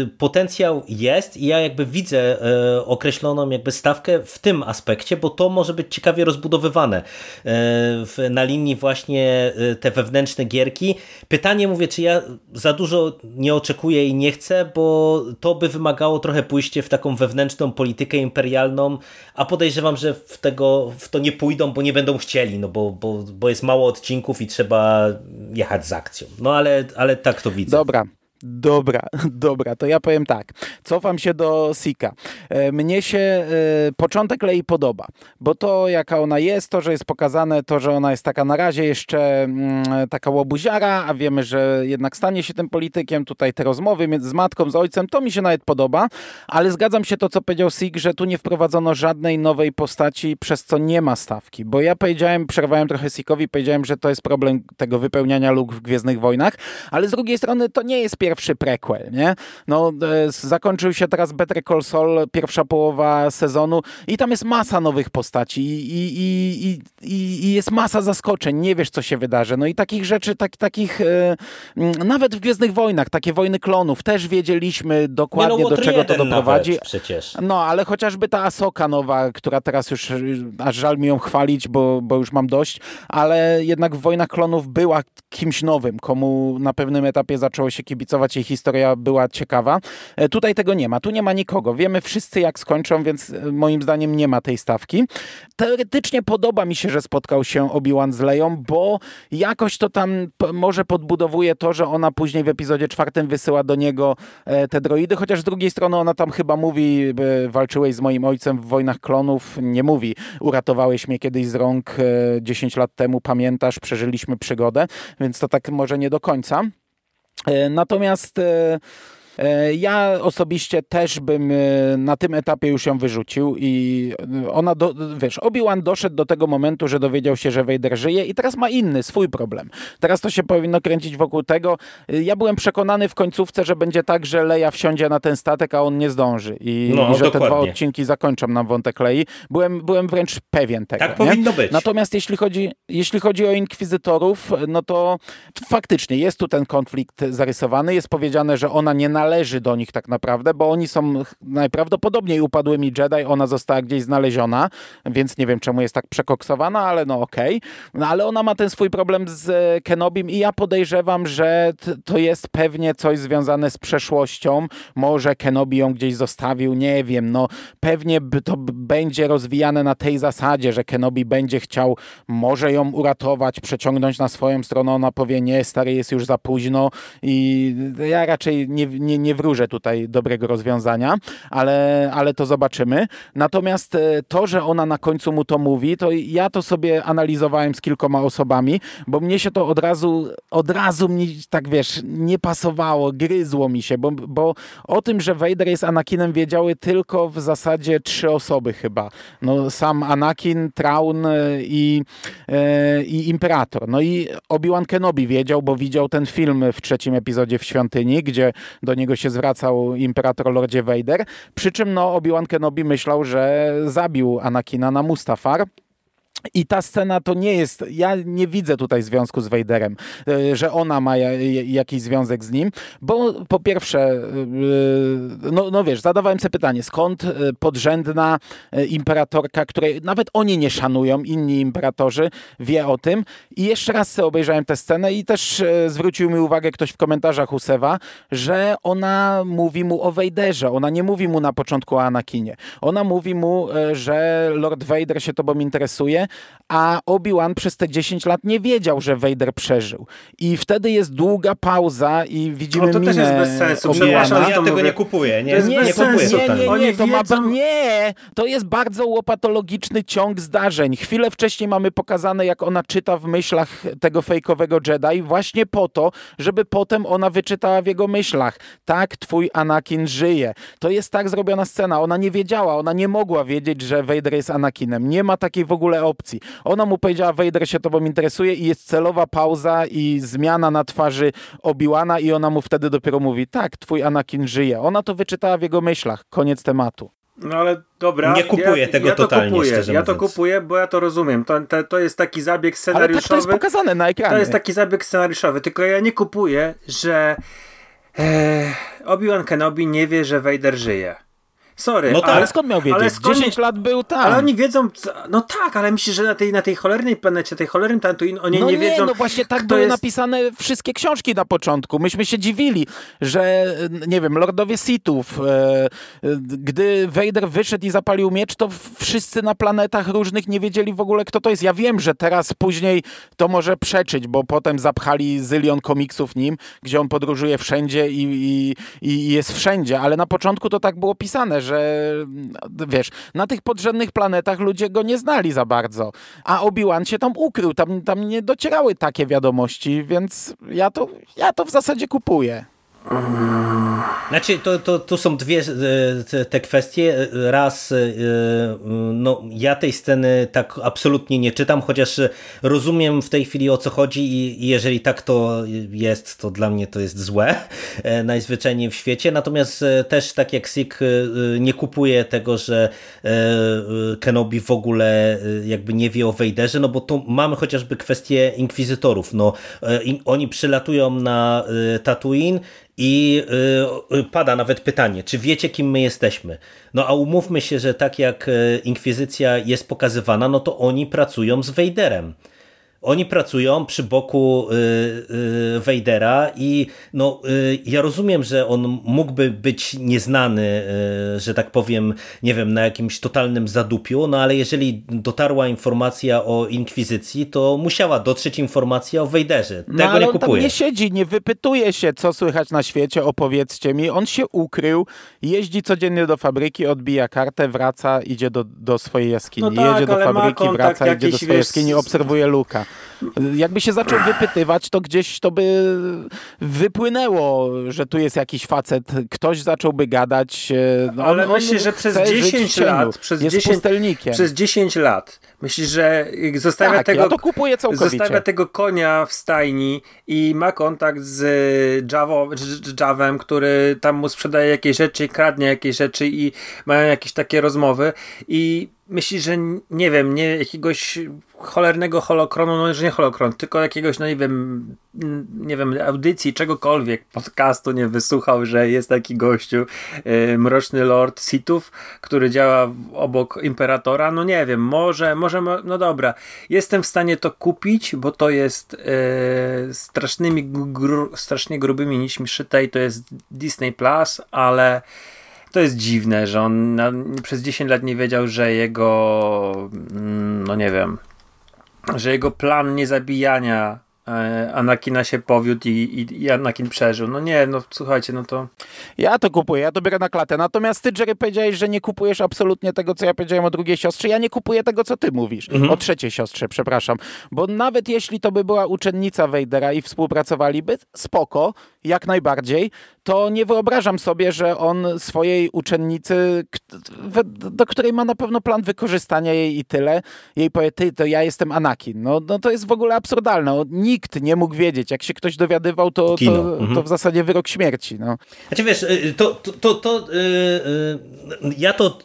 y, potencjał jest i ja jakby widzę y, określoną jakby stawkę w tym aspekcie, bo to może być ciekawie rozbudowywane y, w, na linii właśnie y, te wewnętrzne gierki. Pytanie mówię, czy ja za dużo nie oczekuję i nie chcę, bo to by wymagało trochę pójście w taką wewnętrzną politykę imperialną, a podejrzewam, że w, tego, w to nie pójdą, bo nie będą chcieli, no bo, bo, bo jest mało odcinków i trzeba jechać z akcją. No ale, ale tak to widzę. Dobra, Dobra, dobra, to ja powiem tak. Cofam się do Sika. E, mnie się e, początek Lei podoba, bo to jaka ona jest, to, że jest pokazane, to, że ona jest taka na razie jeszcze mm, taka łobuziara, a wiemy, że jednak stanie się tym politykiem, tutaj te rozmowy z matką, z ojcem, to mi się nawet podoba, ale zgadzam się to, co powiedział Sik, że tu nie wprowadzono żadnej nowej postaci, przez co nie ma stawki, bo ja powiedziałem, przerwałem trochę Sikowi, powiedziałem, że to jest problem tego wypełniania luk w Gwiezdnych Wojnach, ale z drugiej strony to nie jest pierwszy pierwszy prequel, nie? No, e, zakończył się teraz Better Call Saul, pierwsza połowa sezonu i tam jest masa nowych postaci i, i, i, i, i jest masa zaskoczeń, nie wiesz, co się wydarzy. No i takich rzeczy, tak, takich e, nawet w Gwiezdnych Wojnach, takie wojny klonów, też wiedzieliśmy dokładnie, no, do czego to doprowadzi. Przecież. No, ale chociażby ta Asoka nowa, która teraz już, aż żal mi ją chwalić, bo, bo już mam dość, ale jednak w Wojnach Klonów była kimś nowym, komu na pewnym etapie zaczęło się kibicować jej historia była ciekawa. E, tutaj tego nie ma, tu nie ma nikogo. Wiemy wszyscy jak skończą, więc e, moim zdaniem nie ma tej stawki. Teoretycznie podoba mi się, że spotkał się Obi-Wan z Leją, bo jakoś to tam może podbudowuje to, że ona później w epizodzie czwartym wysyła do niego e, te droidy, chociaż z drugiej strony ona tam chyba mówi, walczyłeś z moim ojcem w Wojnach Klonów, nie mówi, uratowałeś mnie kiedyś z rąk 10 lat temu, pamiętasz, przeżyliśmy przygodę, więc to tak może nie do końca. E, natomiast e, ja osobiście też bym e, na tym etapie już ją wyrzucił i ona, do, wiesz, Obi-Wan doszedł do tego momentu, że dowiedział się, że Vader żyje i teraz ma inny, swój problem. Teraz to się powinno kręcić wokół tego. Ja byłem przekonany w końcówce, że będzie tak, że Leia wsiądzie na ten statek, a on nie zdąży i, no, i że dokładnie. te dwa odcinki zakończą nam wątek Lei. Byłem, byłem wręcz pewien tego. Tak nie? powinno być. Natomiast jeśli chodzi, jeśli chodzi o inkwizytorów, no to faktycznie jest tu ten konflikt zarysowany. Jest powiedziane, że ona nie należy do nich tak naprawdę, bo oni są najprawdopodobniej upadłymi Jedi. Ona została gdzieś znaleziona, więc nie wiem czemu jest tak przekoksowana, ale no okej. Okay. No ale ona ma ten swój problem z Kenobim i ja podejrzewam, że to jest pewnie coś związane z przeszłością. Może Kenobi ją gdzieś zostawił, nie wiem. No pewnie to będzie rozwijane na tej zasadzie, że Kenobi będzie chciał może ją uratować, przeciągnąć na swoją stronę. Ona powie, nie, stary, jest już za późno i ja raczej nie, nie, nie wróżę tutaj dobrego rozwiązania, ale, ale to zobaczymy. Natomiast e, to, że ona na końcu mu to mówi, to ja to sobie analizowałem z kilkoma osobami, bo mnie się to od razu, od razu tak wiesz, nie pasowało, gryzło mi się, bo, bo o tym, że Vader jest Anakinem wiedziały tylko w zasadzie trzy osoby chyba. No sam Anakin, Traun e, i, e, i Imperator. No i Obi-Wan Kenobi wiedział, bo widział ten film w trzecim epizodzie w Świątyni, gdzie do niego się zwracał Imperator Lordzie Vader. Przy czym no, Obi-Wan Kenobi myślał, że zabił Anakina na Mustafar. I ta scena to nie jest, ja nie widzę tutaj związku z Vaderem, e, że ona ma jakiś związek z nim, bo po pierwsze, e, no, no wiesz, zadawałem sobie pytanie, skąd e, podrzędna imperatorka, której nawet oni nie szanują, inni imperatorzy, wie o tym. I jeszcze raz sobie obejrzałem tę scenę i też zwrócił mi uwagę ktoś w komentarzach Usewa, że ona mówi mu o Vaderze, ona nie mówi mu na początku o Anakinie. Ona mówi mu, że Lord Vader się tobą interesuje, a Obi-Wan przez te 10 lat nie wiedział, że Vader przeżył. I wtedy jest długa pauza i widzimy no to minę też jest bez sensu. Przepraszam, ja tego nie kupuję. Nie, nie, nie, kupuję nie, nie, nie, to, ma, nie, to jest bardzo łopatologiczny ciąg zdarzeń. Chwilę wcześniej mamy pokazane, jak ona czyta w myślach tego fejkowego Jedi, właśnie po to, żeby potem ona wyczytała w jego myślach. Tak, twój Anakin żyje. To jest tak zrobiona scena. Ona nie wiedziała, ona nie mogła wiedzieć, że Vader jest Anakinem. Nie ma takiej w ogóle opcji opcji. Ona mu powiedziała, Vader się tobą interesuje i jest celowa pauza i zmiana na twarzy Obiłana i ona mu wtedy dopiero mówi, tak, twój Anakin żyje. Ona to wyczytała w jego myślach. Koniec tematu. No ale dobra. Nie kupuję ja, tego ja to totalnie, kupuję. Ja mówiąc. to kupuję, bo ja to rozumiem. To, to, to jest taki zabieg scenariuszowy. Ale tak to jest pokazane na ekranie. To jest taki zabieg scenariuszowy, tylko ja nie kupuję, że e, Obi-Wan Kenobi nie wie, że Vader żyje. Sorry. No tak, ale skąd miał wiedzieć? Ale skąd... 10 lat był tam. Ale oni wiedzą, no tak, ale myślisz, że na tej, na tej cholernej planecie, tej cholernym Tatooine, oni no nie, nie wiedzą. No właśnie tak były jest... napisane wszystkie książki na początku. Myśmy się dziwili, że nie wiem, Lordowie Sithów, e, e, gdy Vader wyszedł i zapalił miecz, to wszyscy na planetach różnych nie wiedzieli w ogóle, kto to jest. Ja wiem, że teraz później to może przeczyć, bo potem zapchali zylion komiksów nim, gdzie on podróżuje wszędzie i, i, i jest wszędzie, ale na początku to tak było pisane, że wiesz, na tych podrzędnych planetach ludzie go nie znali za bardzo, a Obi-Wan się tam ukrył, tam, tam nie docierały takie wiadomości, więc ja to, ja to w zasadzie kupuję. Znaczy, to, to, to są dwie e, te, kwestie. Raz, e, no, ja tej sceny tak absolutnie nie czytam, chociaż rozumiem w tej chwili o co chodzi i jeżeli tak to jest, to dla mnie to jest złe e, najzwyczajniej w świecie. Natomiast też tak jak Sik nie kupuje tego, że Kenobi w ogóle jakby nie wie o Wejderze, no bo tu mamy chociażby kwestię inkwizytorów. No, oni przylatują na Tatooine i y, pada nawet pytanie, czy wiecie, kim my jesteśmy? No a umówmy się, że tak jak y, Inkwizycja jest pokazywana, no to oni pracują z Wejderem. Oni pracują przy boku y, y, Vadera i no, y, ja rozumiem, że on mógłby być nieznany, że tak powiem, nie wiem, na jakimś totalnym zadupiu, no ale jeżeli dotarła informacja o Inkwizycji, to musiała dotrzeć informacja o Vaderze. No, Tego no, ale nie kupuję. On tam nie siedzi, nie wypytuje się, co słychać na świecie, opowiedzcie mi. On się ukrył, jeździ codziennie do fabryki, odbija kartę, wraca, idzie do, do swojej jaskini. No tak, Jedzie do fabryki, wraca, idzie do swojej jaskini, obserwuje Luka. Jakby się zaczął wypytywać, to gdzieś to by wypłynęło, że tu jest jakiś facet, ktoś zacząłby gadać. E, no Ale myślę, że przez 10 lat, przez jest 10, pustelnikiem. przez 10 lat, myślisz, że zostawia tak, tego, ja to kupuję całkowicie. zostawia tego konia w stajni i ma kontakt z Javo, Javem, który tam mu sprzedaje jakieś rzeczy, kradnie jakieś rzeczy i mają jakieś takie rozmowy i myślisz, że nie wiem, nie jakiegoś cholernego holokronu, no że nie holokron, tylko jakiegoś, no nie wiem, nie wiem, audycji, czegokolwiek, podcastu nie wysłuchał, że jest taki gościu, yy, mroczny lord Sithów, który działa obok imperatora, no nie wiem, może, może, no dobra, jestem w stanie to kupić, bo to jest yy, strasznymi, gru, strasznie grubymi nićmi szyte i to jest Disney Plus, ale to jest dziwne, że on na, przez 10 lat nie wiedział, że jego, mm, no nie wiem, że jego plan niezabijania Anakina się powiódł i, i, i, Anakin przeżył. No nie, no słuchajcie, no to... Ja to kupuję, ja to biorę na klatę. Natomiast ty, Jerry, powiedziałeś, że nie kupujesz absolutnie tego, co ja powiedziałem o drugiej siostrze. Ja nie kupuję tego, co ty mówisz. Mhm. O trzeciej siostrze, przepraszam. Bo nawet jeśli to by była uczennica Vadera i współpracowaliby, spoko, jak najbardziej, to nie wyobrażam sobie, że on swojej uczennicy, do której ma na pewno plan wykorzystania jej i tyle, jej powie, ty, to ja jestem Anakin. No, no to jest w ogóle absurdalne. Nikt nie mógł wiedzieć. Jak się ktoś dowiadywał, to, to, mhm. to w zasadzie wyrok śmierci. No. Znaczy wiesz, y, to, to, to, to yy, yy, ja to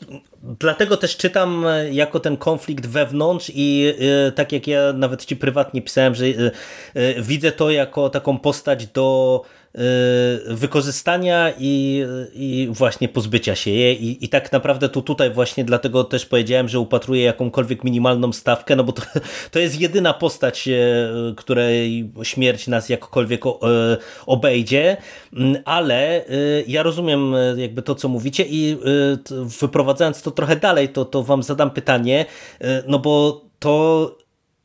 Dlatego też czytam jako ten konflikt wewnątrz i tak jak ja nawet ci prywatnie pisałem, że widzę to jako taką postać do Y, wykorzystania i, i właśnie pozbycia się jej. I, i tak naprawdę to tutaj właśnie dlatego też powiedziałem, że upatruję jakąkolwiek minimalną stawkę, no bo to, to jest jedyna postać, y, której śmierć nas jakkolwiek y, obejdzie, mm, ale ja rozumiem jakby to, co mówicie i wyprowadzając to trochę dalej, to, to wam zadam pytanie, no bo to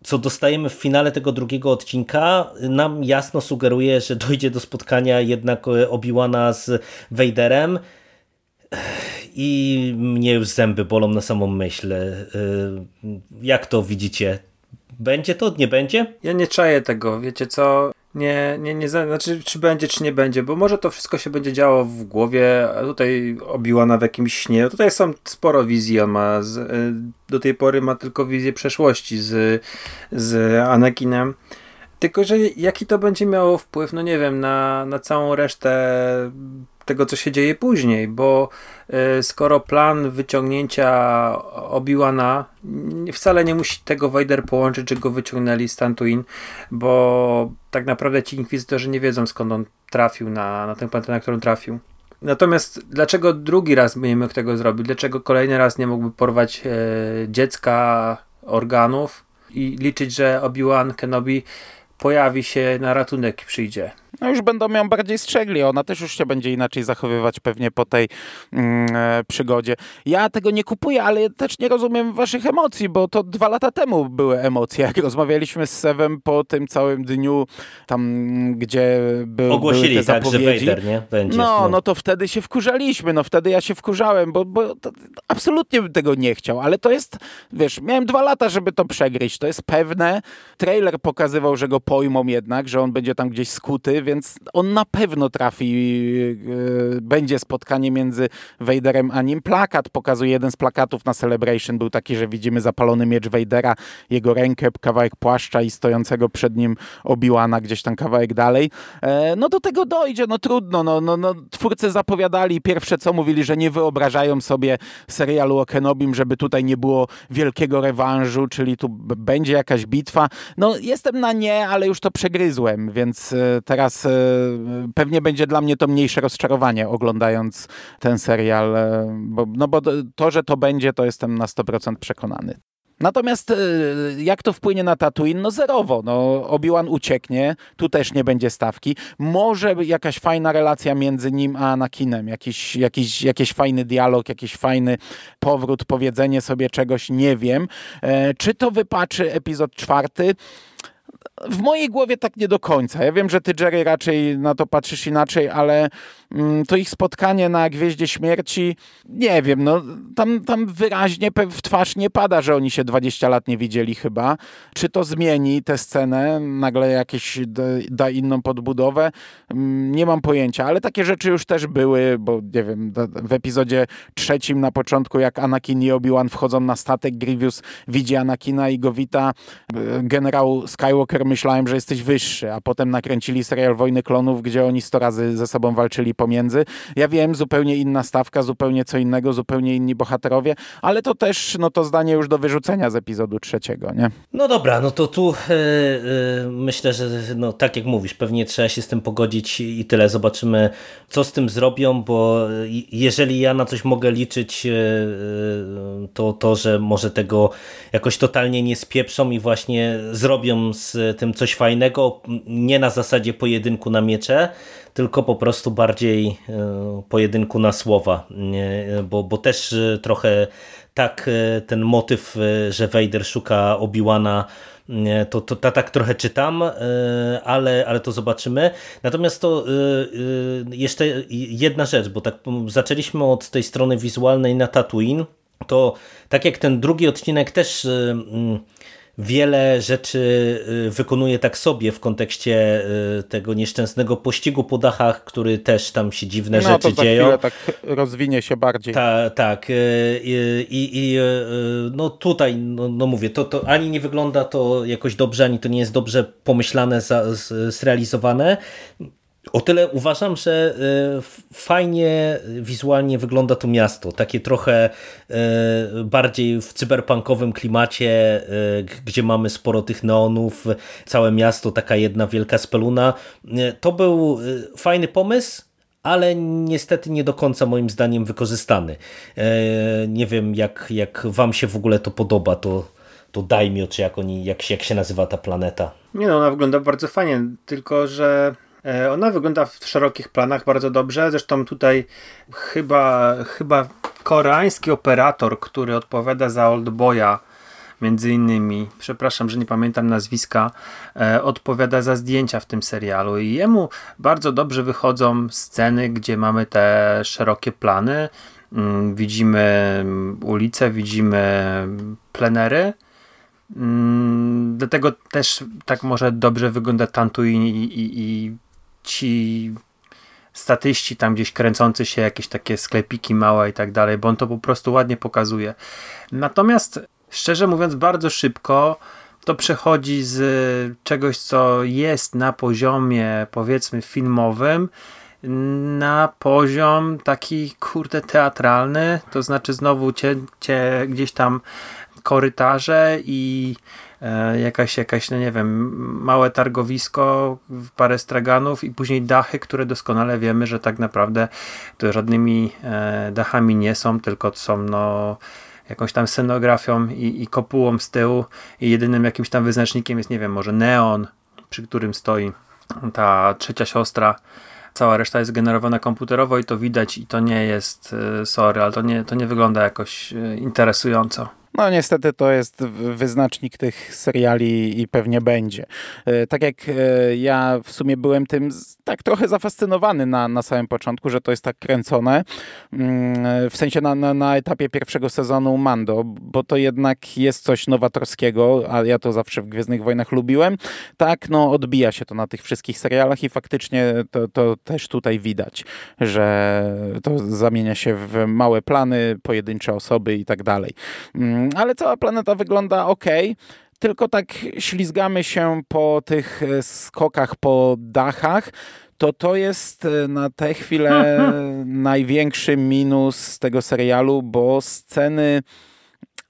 co dostajemy w finale tego drugiego odcinka, nam jasno sugeruje, że dojdzie do spotkania jednak e, Obi-Wana z Vaderem i mnie już zęby bolą na samą myśl. E, jak to widzicie? Będzie to? Nie będzie? Ja nie czaję tego, wiecie co? Nie, nie, nie, znaczy czy będzie, czy nie będzie, bo może to wszystko się będzie działo w głowie, tutaj obiłana w jakimś śnie. Tutaj są sporo wizji, on ma, z, y, do tej pory ma tylko wizję przeszłości z, z Anakinem. Tylko, że jaki to będzie miało wpływ, no nie wiem, na, na całą resztę tego, co się dzieje później, bo y, skoro plan wyciągnięcia Obi-Wana wcale nie musi tego Vader połączyć, czy go wyciągnęli z Tatooine, bo tak naprawdę ci inkwizytorzy nie wiedzą skąd on trafił na, na tę planetę, na którą trafił. Natomiast dlaczego drugi raz nie mógł tego zrobić? Dlaczego kolejny raz nie mógłby porwać e, dziecka organów i liczyć, że Obi-Wan Kenobi pojawi się na ratunek i przyjdzie? No już będą ją bardziej strzegli. Ona też już się będzie inaczej zachowywać pewnie po tej mm, e, przygodzie. Ja tego nie kupuję, ale też nie rozumiem waszych emocji, bo to dwa lata temu były emocje, jak rozmawialiśmy z Sewem po tym całym dniu, tam gdzie by, Ogłosili były te tak, zapowiedzi. Vader, nie? Będzie, no, no, no to wtedy się wkurzaliśmy, no wtedy ja się wkurzałem, bo, bo absolutnie bym tego nie chciał, ale to jest, wiesz, miałem dwa lata, żeby to przegryźć, to jest pewne. Trailer pokazywał, że go pojmą jednak, że on będzie tam gdzieś skuty, więc on na pewno trafi, yy, będzie spotkanie między Vaderem a nim. Plakat pokazuje, jeden z plakatów na Celebration był taki, że widzimy zapalony miecz Vadera, jego rękę, kawałek płaszcza i stojącego przed nim Obi-Wana gdzieś tam kawałek dalej. E, no do tego dojdzie, no trudno, no, no, no twórcy zapowiadali pierwsze co mówili, że nie wyobrażają sobie serialu o Kenobim, żeby tutaj nie było wielkiego rewanżu, czyli tu będzie jakaś bitwa. No jestem na nie, ale już to przegryzłem, więc e, teraz E, pewnie będzie dla mnie to mniejsze rozczarowanie oglądając ten serial, e, bo, no bo to, że to będzie, to jestem na 100% przekonany. Natomiast e, jak to wpłynie na Tatooine? No zerowo. No, Obi-Wan ucieknie, tu też nie będzie stawki. Może jakaś fajna relacja między nim a Anakinem, jakiś, jakiś, jakiś fajny dialog, jakiś fajny powrót, powiedzenie sobie czegoś, nie wiem. Czy to wypaczy epizod czwarty? W mojej głowie tak nie do końca. Ja wiem, że ty, Jerry, raczej na to patrzysz inaczej, ale mm, to ich spotkanie na Gwieździe Śmierci, nie wiem, no tam, tam wyraźnie w twarz nie pada, że oni się 20 lat nie widzieli chyba. Czy to zmieni tę scenę, nagle jakieś da inną podbudowę? Mm, nie mam pojęcia, ale takie rzeczy już też były, bo nie wiem, w epizodzie trzecim na początku, jak Anakin i Obi-Wan wchodzą na statek, Grievous widzi Anakina i go wita. Generał Skywalker myślałem, że jesteś wyższy, a potem nakręcili serial Wojny Klonów, gdzie oni sto razy ze sobą walczyli pomiędzy. Ja wiem, zupełnie inna stawka, zupełnie co innego, zupełnie inni bohaterowie, ale to też no to zdanie już do wyrzucenia z epizodu trzeciego, nie? No dobra, no to tu yy, yy, myślę, że no, tak jak mówisz, pewnie trzeba się z tym pogodzić i tyle. Zobaczymy, co z tym zrobią, bo jeżeli ja na coś mogę liczyć, yy, to to, że może tego jakoś totalnie nie spieprzą i właśnie zrobią z tym coś fajnego, nie na zasadzie pojedynku na miecze, tylko po prostu bardziej pojedynku na słowa, bo, bo też trochę tak e, ten motyw, e, że Vader szuka Obi-Wana to, to, to, tak trochę czytam, e, ale, ale to zobaczymy. Natomiast to jeszcze jedna rzecz, bo tak zaczęliśmy od tej strony wizualnej na Tatooine, to tak jak ten drugi odcinek też wiele rzeczy y, wykonuje tak sobie w kontekście y, tego nieszczęsnego pościgu po dachach, który też tam się dziwne no, rzeczy to dzieją. tak rozwinie się bardziej. Ta, tak. Y, I, i, no tutaj, no, no, mówię, to, to ani nie wygląda to jakoś dobrze, ani to nie jest dobrze pomyślane, zrealizowane. O tyle uważam, że e, fajnie wizualnie wygląda to miasto. Takie trochę e, bardziej w cyberpunkowym klimacie, e, gdzie mamy sporo tych neonów, całe miasto, taka jedna wielka speluna. To był fajny pomysł, ale niestety nie do końca moim zdaniem wykorzystany. Nie wiem, jak, jak wam się w ogóle to podoba, to, to Daimio, czy jak, oni, jak, jak się nazywa ta planeta. Nie no, ona wygląda bardzo fajnie, tylko że ona wygląda w szerokich planach bardzo dobrze. Zresztą tutaj chyba, chyba koreański operator, który odpowiada za Oldboya, między innymi, przepraszam, że nie pamiętam nazwiska, e, odpowiada za zdjęcia w tym serialu i jemu bardzo dobrze wychodzą sceny, gdzie mamy te szerokie plany. Mm, widzimy ulice, widzimy plenery. Mm, dlatego też tak może dobrze wygląda Tantuin i, i, i ci statyści tam gdzieś kręcący się, jakieś takie sklepiki małe i tak dalej, bo on to po prostu ładnie pokazuje. Natomiast szczerze mówiąc bardzo szybko to przechodzi z czegoś, co jest na poziomie powiedzmy filmowym na poziom taki kurde teatralny, to znaczy znowu cię, cię gdzieś tam korytarze i jakaś, jakaś, no nie wiem, małe targowisko, parę straganów i później dachy, które doskonale wiemy, że tak naprawdę to żadnymi e, dachami nie są, tylko są no jakąś tam scenografią i, i kopułą z tyłu i jedynym jakimś tam wyznacznikiem jest, nie wiem, może neon, przy którym stoi ta trzecia siostra. Cała reszta jest generowana komputerowo i to widać i to nie jest, e, sorry, ale to nie, to nie wygląda jakoś interesująco. No niestety to jest wyznacznik tych seriali i pewnie będzie. E, tak jak e, ja w sumie byłem tym tak trochę zafascynowany na, na samym początku, że to jest tak kręcone, mm, w sensie na, na, na etapie pierwszego sezonu Mando, bo to jednak jest coś nowatorskiego, a ja to zawsze w Gwiezdnych Wojnach lubiłem. Tak, no odbija się to na tych wszystkich serialach i faktycznie to, to też tutaj widać, że to zamienia się w małe plany, pojedyncze osoby i tak dalej. Mm, ale cała planeta wygląda ok tylko tak ślizgamy się po tych e, skokach po dachach, to to jest e, na tę chwilę największy minus tego serialu, bo sceny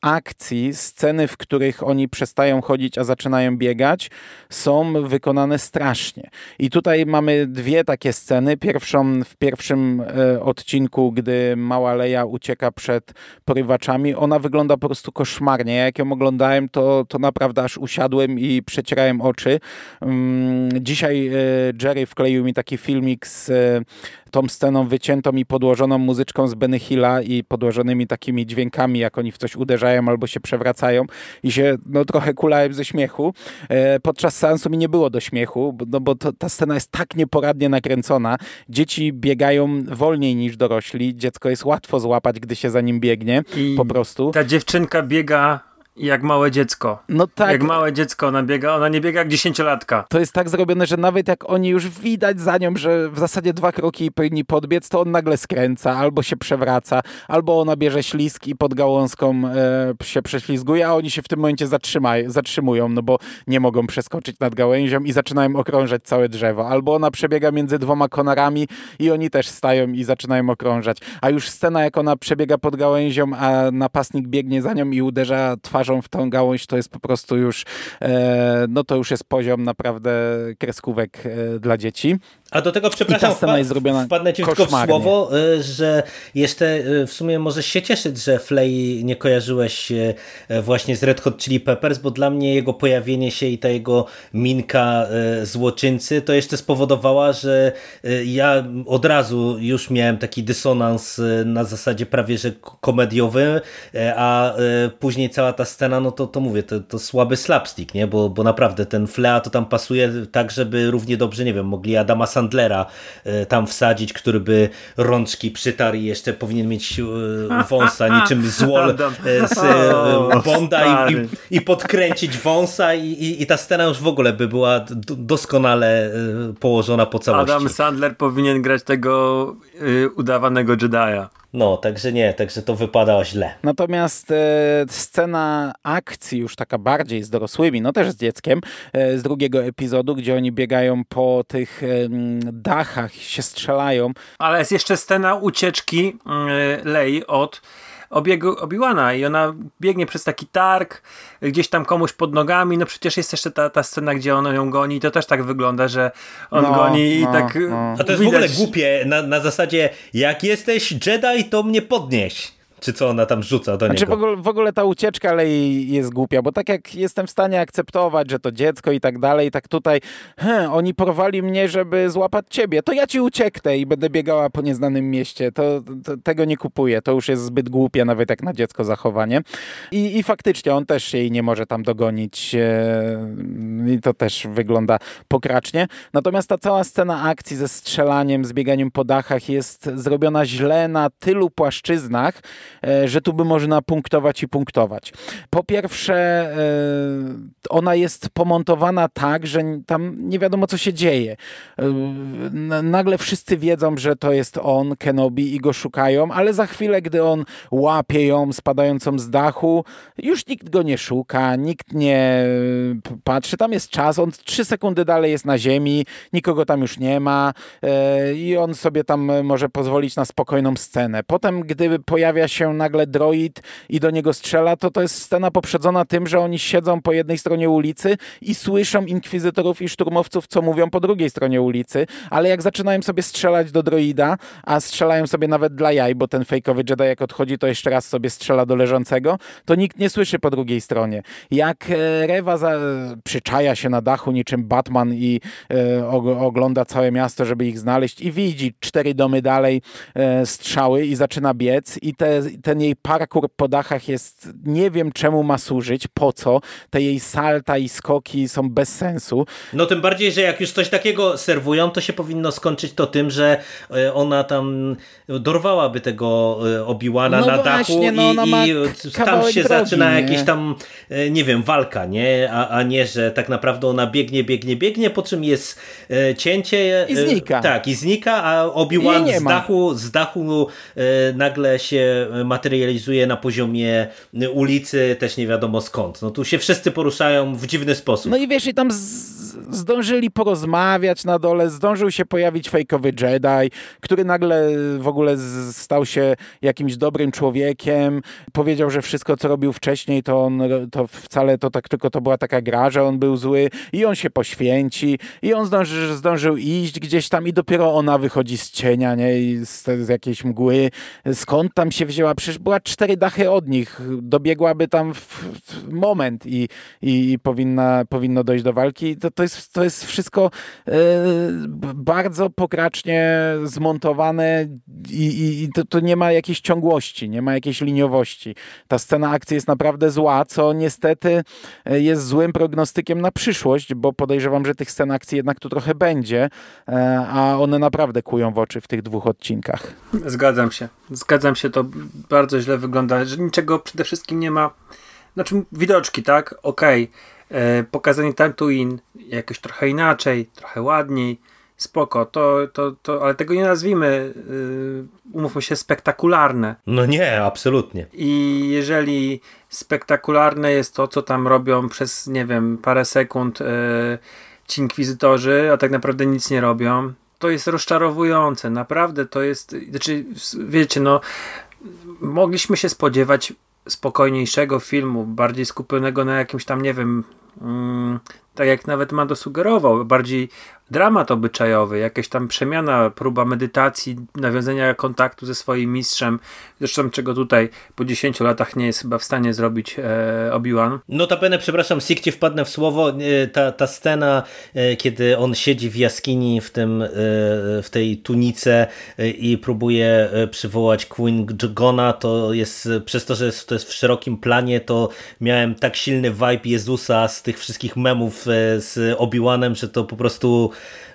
akcji, sceny, w których oni przestają chodzić, a zaczynają biegać, są wykonane strasznie. I tutaj mamy dwie takie sceny. Pierwszą w pierwszym e, odcinku, gdy mała Leja ucieka przed porywaczami, ona wygląda po prostu koszmarnie. Jak ją oglądałem, to, to naprawdę aż usiadłem i przecierałem oczy. Mm, dzisiaj e, Jerry wkleił mi taki filmik z e, tą sceną wyciętą i podłożoną muzyczką z Benny Hilla i podłożonymi takimi dźwiękami, jak oni w coś uderzają albo się przewracają i się no, trochę kulałem ze śmiechu. E, podczas seansu mi nie było do śmiechu, no bo to, ta scena jest tak nieporadnie nakręcona. Dzieci biegają wolniej niż dorośli. Dziecko jest łatwo złapać, gdy się za nim biegnie. I po prostu. Ta dziewczynka biega jak małe dziecko. No tak. Jak małe dziecko ona biega, ona nie biega jak dziesięciolatka. To jest tak zrobione, że nawet jak oni już widać za nią, że w zasadzie dwa kroki powinni podbiec, to on nagle skręca, albo się przewraca, albo ona bierze ślisk i pod gałązką e, się prześlizguje, a oni się w tym momencie zatrzymaj, zatrzymują, no bo nie mogą przeskoczyć nad gałęzią i zaczynają okrążać całe drzewo. Albo ona przebiega między dwoma konarami i oni też stają i zaczynają okrążać. A już scena, jak ona przebiega pod gałęzią, a napastnik biegnie za nią i uderza twarzą w tą gałąź, to jest po prostu już, e, no to już jest poziom naprawdę kreskówek e, dla dzieci. A do tego, przepraszam, wpa jest zrobiona wpadnę ci tylko w słowo, y, że jeszcze y, w sumie możesz się cieszyć, że Flay nie kojarzyłeś y, właśnie z Red Hot Chili Peppers, bo dla mnie jego pojawienie się i ta jego minka złoczyńcy to jeszcze spowodowała, że ja od razu już miałem taki dysonans na zasadzie prawie że komediowym, a później cała ta scena, no to, to mówię, to, to słaby slapstick, nie? Bo, bo naprawdę ten Flea to tam pasuje tak, żeby równie dobrze, nie wiem, mogli Adama Sandlera e, tam wsadzić, który by rączki przytarł i jeszcze powinien mieć e, wąsa niczym złol e, z Bonda i, i, podkręcić wąsa i, i, i, ta scena już w ogóle by była doskonale położona po całości. Adam Sandler powinien grać tego udawanego Jedi'a. No, także nie, także to wypada źle. Natomiast e, scena akcji już taka bardziej z dorosłymi, no też z dzieckiem, e, z drugiego epizodu, gdzie oni biegają po tych e, dachach, się strzelają. Ale jest jeszcze scena ucieczki e, Lei od obiegu Obiłana i ona biegnie przez taki targ, gdzieś tam komuś pod nogami, no przecież jest jeszcze ta, ta scena, gdzie ona ją goni. I to też tak wygląda, że on no, goni i no, tak... No. A to jest widać... w ogóle głupie, na, na zasadzie jak jesteś Jedi, to mnie podnieś czy co ona tam rzuca do znaczy, niego. W ogóle, w ogóle ta ucieczka ale jest głupia, bo tak jak jestem w stanie akceptować, że to dziecko i tak dalej, tak tutaj oni porwali mnie, żeby złapać ciebie, to ja ci ucieknę i będę biegała po nieznanym mieście. To, to tego nie kupuję. To już jest zbyt głupie nawet jak na dziecko zachowanie. I, i faktycznie on też jej nie może tam dogonić e, i to też wygląda pokracznie. Natomiast ta cała scena akcji ze strzelaniem, z bieganiem po dachach jest zrobiona źle na tylu płaszczyznach, że tu by można punktować i punktować. Po pierwsze, e, ona jest pomontowana tak, że tam nie wiadomo, co się dzieje. E, nagle wszyscy wiedzą, że to jest on, Kenobi, i go szukają, ale za chwilę, gdy on łapie ją spadającą z dachu, już nikt go nie szuka, nikt nie patrzy. Tam jest czas, on trzy sekundy dalej jest na ziemi, nikogo tam już nie ma i on sobie tam może pozwolić na spokojną scenę. Potem, gdy pojawia się nagle droid i do niego strzela, to to jest scena poprzedzona tym, że oni siedzą po jednej stronie ulicy i słyszą inkwizytorów i szturmowców, co mówią po drugiej stronie ulicy, ale jak zaczynają sobie strzelać do droida, a strzelają sobie nawet dla jaj, bo ten fejkowy Jedi jak odchodzi, to jeszcze raz sobie strzela do leżącego, to nikt nie słyszy po drugiej stronie. Jak e, Rewa za, przyczaja się na dachu niczym Batman i e, ogląda całe miasto, żeby ich znaleźć i widzi cztery domy dalej e, strzały i zaczyna biec i te, ten jej parkour po dachach jest, nie wiem czemu ma służyć, po co. Te jej salta i skoki są bez sensu. No tym bardziej, że jak już coś takiego serwują, to się powinno skończyć to tym, że e, ona tam dorwałaby tego e, Obiłana no na właśnie, dachu no i, i tam się drogi, zaczyna nie? jakieś tam, e, nie wiem, walka, nie? A, a nie, że tak naprawdę ona biegnie, biegnie, biegnie, po czym jest cięcie. I znika. Tak, i znika, a Obiłan z dachu, z dachu nagle się materializuje na poziomie ulicy, też nie wiadomo skąd. No tu się wszyscy poruszają w dziwny sposób. No i wiesz, i tam zdążyli porozmawiać na dole, zdążył się pojawić fejkowy Jedi, który nagle w ogóle stał się jakimś dobrym człowiekiem, powiedział, że wszystko, co robił wcześniej, to on, to wcale to tak tylko to była taka gra, że on był zły i on się poświęci i on zdąży, zdążył iść gdzieś tam i dopiero ona wychodzi z cienia, nie, I z, z jakiejś mgły. Skąd tam się wzięła była, przecież była cztery dachy od nich, dobiegłaby tam w, w moment i, i, powinna, powinno dojść do walki. To, to, jest, to jest wszystko e, bardzo pokracznie zmontowane i, i, i to, to, nie ma jakiejś ciągłości, nie ma jakiejś liniowości. Ta scena akcji jest naprawdę zła, co niestety e, jest złym prognostykiem na przyszłość, bo podejrzewam, że tych scen akcji jednak tu trochę będzie, e, a one naprawdę kują w oczy w tych dwóch odcinkach. Zgadzam się. Zgadzam się, to bardzo źle wygląda, że niczego przede wszystkim nie ma. Znaczy, widoczki, tak? Okej. Okay. E, pokazanie Tatooine jakoś trochę inaczej, trochę ładniej. Spoko, to, to, to, ale tego nie nazwijmy, yy, umówmy się, spektakularne. No nie, absolutnie. I jeżeli spektakularne jest to, co tam robią przez, nie wiem, parę sekund yy, ci inkwizytorzy, a tak naprawdę nic nie robią, to jest rozczarowujące. Naprawdę to jest, znaczy, wiecie, no, mogliśmy się spodziewać spokojniejszego filmu, bardziej skupionego na jakimś tam, nie wiem, mm, tak jak nawet Mando sugerował, bardziej dramat obyczajowy, jakaś tam przemiana, próba medytacji, nawiązania kontaktu ze swoim mistrzem, zresztą czego tutaj po 10 latach nie jest chyba w stanie zrobić e, Obi-Wan. Notabene, przepraszam, Sikcie wpadnę w słowo, e, ta, ta scena, e, kiedy on siedzi w jaskini w, tym, e, w tej tunice i próbuje przywołać Queen Jogona, to jest, przez to, że jest, to jest w szerokim planie, to miałem tak silny vibe Jezusa z tych wszystkich memów z Obi-Wanem, że to po prostu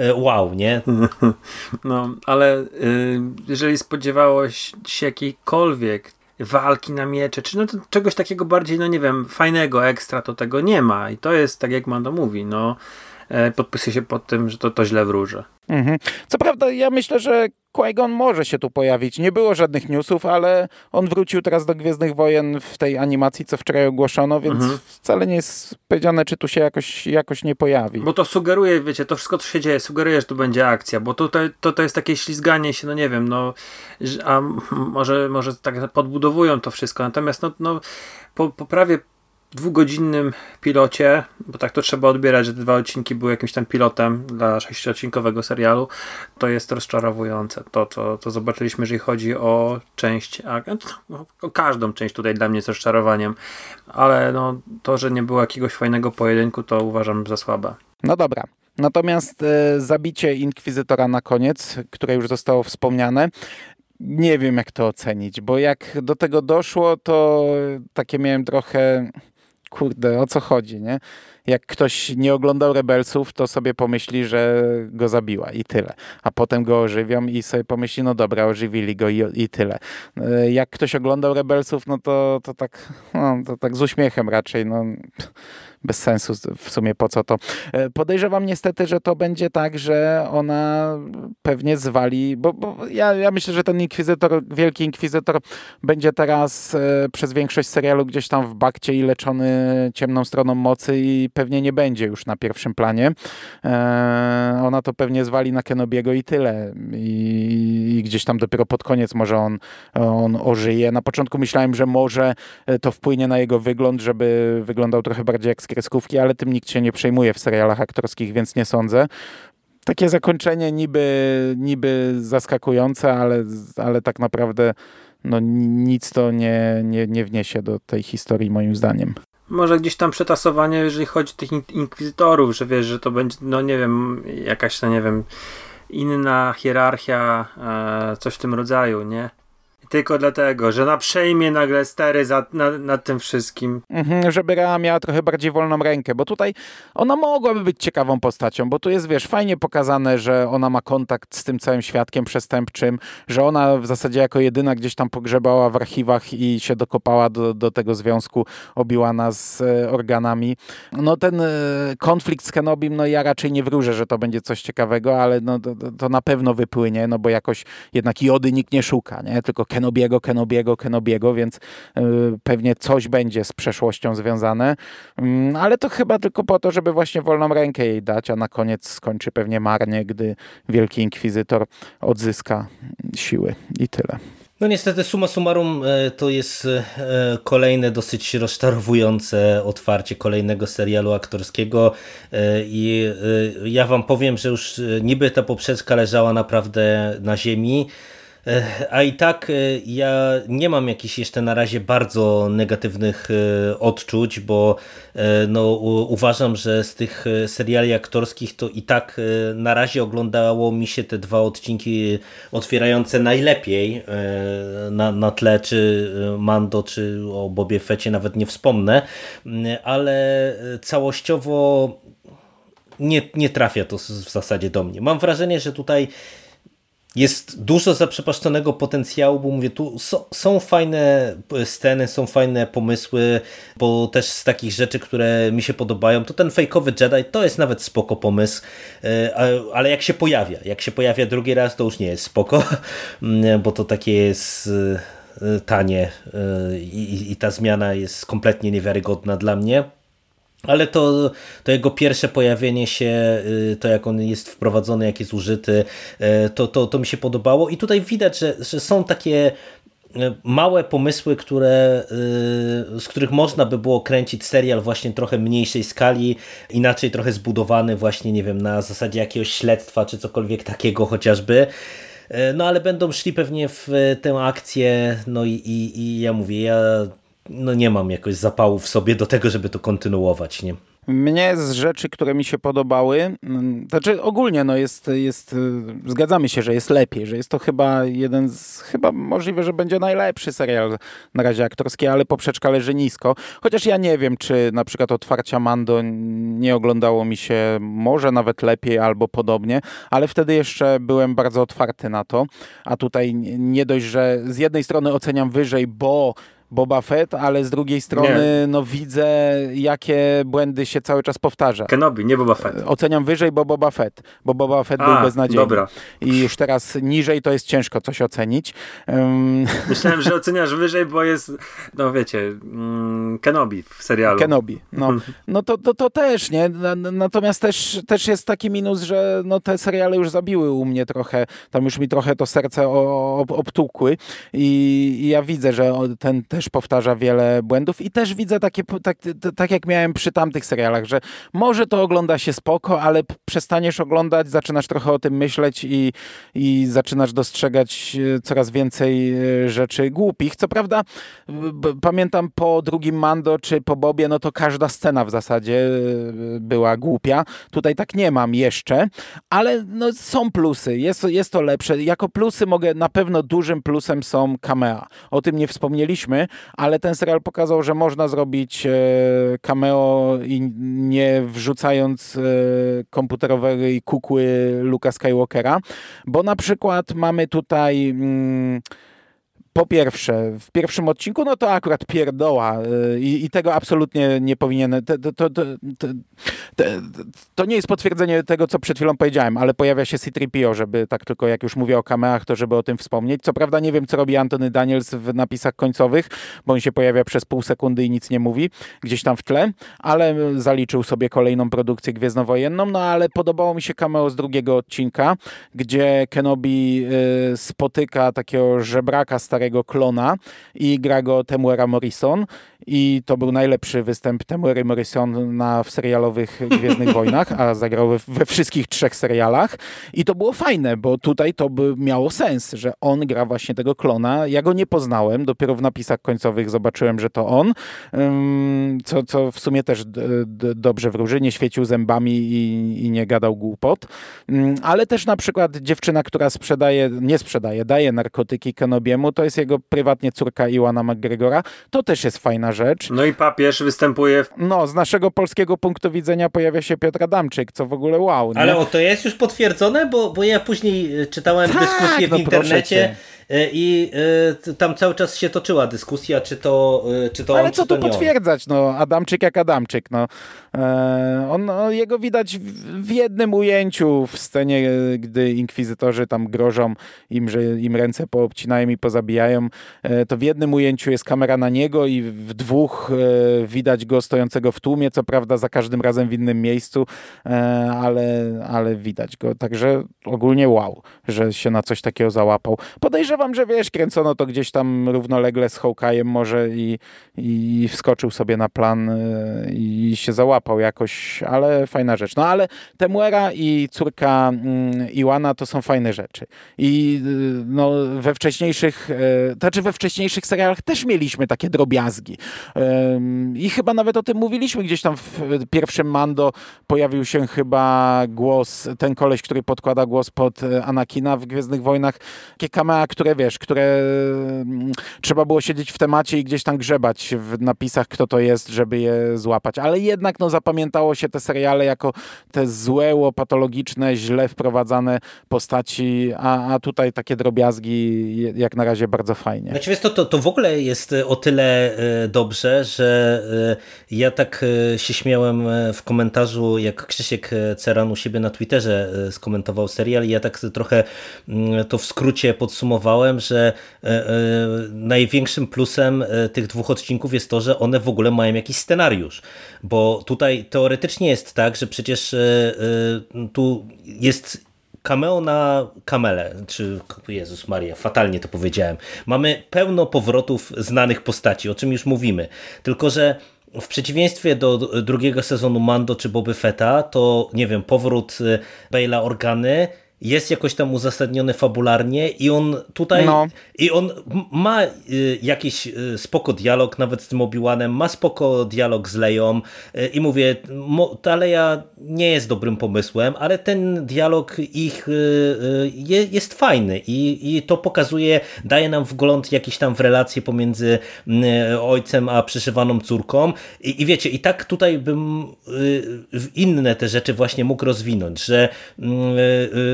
E, wow, nie? No, ale y, jeżeli spodziewałeś się jakiejkolwiek walki na miecze, czy no to czegoś takiego bardziej, no nie wiem, fajnego, ekstra, to tego nie ma. I to jest, tak jak Mando mówi, no e, podpisuję się pod tym, że to, to źle wróży. Mhm. Co prawda, ja myślę, że Qui-Gon może się tu pojawić. Nie było żadnych newsów, ale on wrócił teraz do Gwiezdnych Wojen w tej animacji, co wczoraj ogłoszono, więc mhm. wcale nie jest powiedziane, czy tu się jakoś, jakoś nie pojawi. Bo to sugeruje, wiecie, to wszystko, co się dzieje, sugeruje, że tu będzie akcja, bo tutaj to, to jest takie ślizganie się, no nie wiem, no, a może, może tak podbudowują to wszystko, natomiast no, no po, po prawie dwugodzinnym pilocie, bo tak to trzeba odbierać, że te dwa odcinki były jakimś tam pilotem dla sześciodcinkowego serialu, to jest rozczarowujące. To, co, co zobaczyliśmy, jeżeli chodzi o część, a, no, o każdą część tutaj dla mnie jest rozczarowaniem, ale no, to, że nie było jakiegoś fajnego pojedynku, to uważam za słabe. No dobra. Natomiast e, zabicie inkwizytora na koniec, które już zostało wspomniane, nie wiem jak to ocenić, bo jak do tego doszło, to takie miałem trochę kurde, o co chodzi, nie? Jak ktoś nie oglądał Rebelsów, to sobie pomyśli, że go zabiła i tyle. A potem go ożywią i sobie pomyśli, no dobra, ożywili go i, i tyle. E, jak ktoś oglądał Rebelsów, no to, to, tak, no, to tak z uśmiechem raczej, no bez sensu w sumie po co to. E, podejrzewam niestety, że to będzie tak, że ona pewnie zwali, bo, bo ja, ja myślę, że ten inkwizytor, wielki inkwizytor będzie teraz e, przez większość serialu gdzieś tam w bakcie i leczony ciemną stroną mocy i pewnie nie będzie już na pierwszym planie. E, ona to pewnie zwali na Kenobiego i tyle. I, I, gdzieś tam dopiero pod koniec może on, on ożyje. Na początku myślałem, że może to wpłynie na jego wygląd, żeby wyglądał trochę bardziej jak kreskówki, ale tym nikt się nie przejmuje w serialach aktorskich, więc nie sądzę. Takie zakończenie niby, niby zaskakujące, ale, ale tak naprawdę no, nic to nie, nie, nie wniesie do tej historii moim zdaniem. Może gdzieś tam przetasowanie, jeżeli chodzi o tych inkwizytorów, że wiesz, że to będzie, no nie wiem, jakaś, no nie wiem, inna hierarchia, e, coś w tym rodzaju, nie? Tylko dlatego, że na przejmie nagle stery za, na, nad tym wszystkim. Mhm, żeby Rea miała trochę bardziej wolną rękę, bo tutaj ona mogłaby być ciekawą postacią, bo tu jest, wiesz, fajnie pokazane, że ona ma kontakt z tym całym świadkiem przestępczym, że ona w zasadzie jako jedyna gdzieś tam pogrzebała w archiwach i się dokopała do, do tego związku Obiłana z e, organami. No ten e, konflikt z Kenobim, no ja raczej nie wróżę, że to będzie coś ciekawego, ale no, to, to na pewno wypłynie, no bo jakoś jednak Jody nikt nie szuka, nie? Tylko Ken Kenobiego, Kenobiego, Kenobiego, więc y, pewnie coś będzie z przeszłością związane, mm, ale to chyba tylko po to, żeby właśnie wolną rękę jej dać, a na koniec skończy pewnie marnie, gdy Wielki Inkwizytor odzyska siły. I tyle. No niestety summa summarum e, to jest e, kolejne dosyć rozczarowujące otwarcie kolejnego serialu aktorskiego. E, i ja wam powiem, że już niby ta poprzeczka leżała naprawdę na ziemi, A i tak ja nie mam jakichś jeszcze na razie bardzo negatywnych odczuć, bo no, uważam, że z tych seriali aktorskich to i tak na razie oglądało mi się te dwa odcinki otwierające najlepiej na, na tle czy Mando, czy o Bobie Fecie nawet nie wspomnę, ale całościowo nie, nie trafia to w zasadzie do mnie. Mam wrażenie, że tutaj jest dużo zaprzepaszczonego potencjału, bo mówię, tu są, są, fajne sceny, są fajne pomysły, bo też z takich rzeczy, które mi się podobają, to ten fejkowy Jedi to jest nawet spoko pomysł, e, ale jak się pojawia, jak się pojawia drugi raz, to już nie jest spoko, bo to takie jest e, tanie e, i, i ta zmiana jest kompletnie niewiarygodna dla mnie. Ale to, to jego pierwsze pojawienie się, y, to jak on jest wprowadzony, jak jest użyty, y, to, to, to mi się podobało. I tutaj widać, że, że są takie y, małe pomysły, które, z których można by było kręcić serial właśnie trochę mniejszej skali, inaczej trochę zbudowany właśnie, nie wiem, na zasadzie jakiegoś śledztwa, czy cokolwiek takiego chociażby. No ale będą szli pewnie w tę akcję, no i, i, i ja mówię, ja no nie mam jakoś zapału w sobie do tego, żeby to kontynuować, nie? Mnie z rzeczy, które mi się podobały, mm, znaczy ogólnie no jest, jest, y, zgadzamy się, że jest lepiej, że jest to chyba jeden z, chyba możliwe, że będzie najlepszy serial na razie aktorski, ale poprzeczka leży nisko. Chociaż ja nie wiem, czy na przykład otwarcia Mando nie oglądało mi się może nawet lepiej albo podobnie, ale wtedy jeszcze byłem bardzo otwarty na to, a tutaj nie dość, że z jednej strony oceniam wyżej, bo Boba Fett, ale z drugiej strony no widzę, jakie błędy się cały czas powtarza. Kenobi, nie Boba Fett. Oceniam wyżej, bo Boba Fett, bo Boba Fett A, był beznadziejny. Dobra. I już teraz niżej to jest ciężko coś ocenić. Um... Myślałem, że oceniasz wyżej, bo jest, no wiecie, mm, Kenobi w serialu. Kenobi, no, no to, to, to też, nie? Natomiast też, też jest taki minus, że no te seriale już zabiły u mnie trochę, tam już mi trochę to serce obtukły i, i ja widzę, że ten, ten też powtarza wiele błędów i też widzę takie, tak, tak jak miałem przy tamtych serialach, że może to ogląda się spoko, ale przestaniesz oglądać, zaczynasz trochę o tym myśleć i, i zaczynasz dostrzegać e, coraz więcej e, rzeczy głupich. Co prawda pamiętam po drugim Mando czy po Bobie, no to każda scena w zasadzie e, była głupia. Tutaj tak nie mam jeszcze, ale no są plusy, jest, jest to lepsze. Jako plusy mogę, na pewno dużym plusem są camea. O tym nie wspomnieliśmy, ale ten serial pokazał, że można zrobić e, cameo i nie wrzucając e, komputerowej kukły Luka Skywalkera, bo na przykład mamy tutaj... Mm, po pierwsze, w pierwszym odcinku, no to akurat pierdoła y, i, i tego absolutnie nie powinien. To, to, to, to, nie jest potwierdzenie tego, co przed chwilą powiedziałem, ale pojawia się C-3PO, żeby tak tylko jak już mówię o kameach, to żeby o tym wspomnieć. Co prawda nie wiem, co robi Antony Daniels w napisach końcowych, bo on się pojawia przez pół sekundy i nic nie mówi, gdzieś tam w tle, ale zaliczył sobie kolejną produkcję gwiezdnowojenną, no ale podobało mi się cameo z drugiego odcinka, gdzie Kenobi y, spotyka takiego żebraka starego starego klona i gra go Temuera Morrison i to był najlepszy występ Temuery Morrison na, w serialowych Gwiezdnych Wojnach, a zagrał we, we, wszystkich trzech serialach i to było fajne, bo tutaj to by miało sens, że on gra właśnie tego klona. Ja go nie poznałem, dopiero w napisach końcowych zobaczyłem, że to on, co, co w sumie też dobrze wróży, nie świecił zębami i, i nie gadał głupot, ale też na przykład dziewczyna, która sprzedaje, nie sprzedaje, daje narkotyki Kenobiemu, to jest jego prywatnie córka Iwana McGregora. To też jest fajna rzecz. No i papież występuje. W... No, z naszego polskiego punktu widzenia pojawia się Piotr Adamczyk, co w ogóle wow. Nie? Ale o, to jest już potwierdzone, bo, bo ja później czytałem tak, dyskusję w no internecie E, i e, tam cały czas się toczyła dyskusja, czy to, e, czy to Ale on, co tu potwierdzać, no Adamczyk jak Adamczyk, no. On, no, jego widać w jednym ujęciu w scenie, gdy inkwizytorzy tam grożą im, że im ręce poobcinają i pozabijają, to w jednym ujęciu jest kamera na niego i w dwóch widać go stojącego w tłumie, co prawda za każdym razem w innym miejscu, ale, ale widać go, także ogólnie wow, że się na coś takiego załapał. Podejrzewam, podejrzewam, że wiesz, kręcono to gdzieś tam równolegle z Hawkeye'em może i, i wskoczył sobie na plan y, i się załapał jakoś, ale fajna rzecz. No ale Temuera i córka mm, Iwana to są fajne rzeczy. I y, no, we wcześniejszych, y, znaczy we wcześniejszych serialach też mieliśmy takie drobiazgi. I chyba nawet o tym mówiliśmy gdzieś tam w pierwszym Mando pojawił się chyba głos, ten koleś, który podkłada głos pod Anakina w Gwiezdnych Wojnach. Takie kamera, które wiesz, które mm, trzeba było siedzieć w temacie i gdzieś tam grzebać w napisach, kto to jest, żeby je złapać. Ale jednak no, zapamiętało się te seriale jako te złe, łopatologiczne, źle wprowadzane postaci, a, a tutaj takie drobiazgi jak na razie bardzo fajnie. Znaczy, to, to, to w ogóle jest o tyle e, dobrze, że e, ja tak e, się śmiałem w komentarzu, jak Krzysiek Ceran u siebie na Twitterze skomentował serial i ja tak trochę mm, to w skrócie podsumowałem, że największym plusem tych dwóch odcinków jest to, że one w ogóle mają jakiś scenariusz, bo tutaj teoretycznie jest tak, że przecież tu jest cameo na kamele, czy Jezus Maria, fatalnie to powiedziałem. Mamy pełno powrotów znanych postaci, o czym już mówimy. Tylko, że w przeciwieństwie do drugiego sezonu Mando czy Boby Fetta, to nie wiem, powrót Bale'a Organy jest jakoś tam uzasadniony fabularnie i on tutaj no. i on ma y, jakiś y, spoko dialog nawet z tym Obi-Wanem, ma spoko dialog z Leją y, i mówię, ta Leja nie jest dobrym pomysłem, ale ten dialog ich jest fajny i, i to pokazuje, daje nam wgląd jakiś tam w relacje pomiędzy ojcem a przyszywaną córką i, i wiecie, i tak tutaj bym inne te rzeczy właśnie mógł rozwinąć, że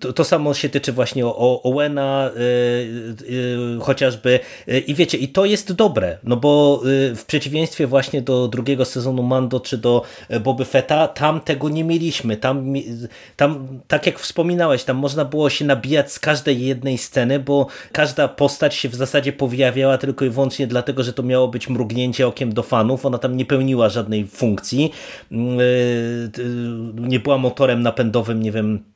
to, to, samo się tyczy właśnie o, Owena yy, yy, chociażby. Yy, i wiecie, i to jest dobre, no bo y, w przeciwieństwie właśnie do drugiego sezonu Mando czy do e, Boby Fetta, tam tego nie mieliśmy, tam, tam tak jak wspominałeś, tam można było się nabijać z każdej jednej sceny, bo każda postać się w zasadzie pojawiała tylko i wyłącznie dlatego, że to miało być mrugnięcie okiem do fanów, ona tam nie pełniła żadnej funkcji, mm, y, y, nie była motorem napędowym, nie wiem,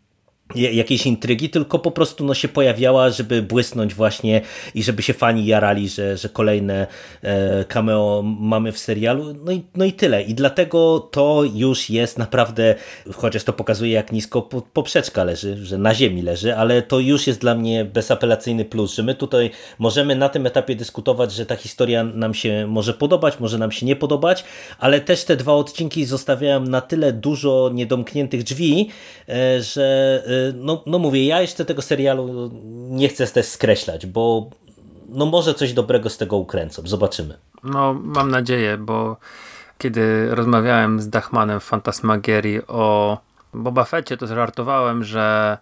jakiejś intrygi, tylko po prostu no, się pojawiała, żeby błysnąć właśnie i żeby się fani jarali, że, że kolejne e, cameo mamy w serialu. No i, no i tyle. I dlatego to już jest naprawdę, chociaż to pokazuje jak nisko poprzeczka leży, że na ziemi leży, ale to już jest dla mnie bezapelacyjny plus, że my tutaj możemy na tym etapie dyskutować, że ta historia nam się może podobać, może nam się nie podobać, ale też te dwa odcinki zostawiają na tyle dużo niedomkniętych drzwi, e, że e, no, no mówię, ja jeszcze tego serialu nie chcę też skreślać, bo no może coś dobrego z tego ukręcą. Zobaczymy. No mam nadzieję, bo kiedy rozmawiałem z Dachmanem w Fantasmagierii o Boba Fetcie, to żartowałem, że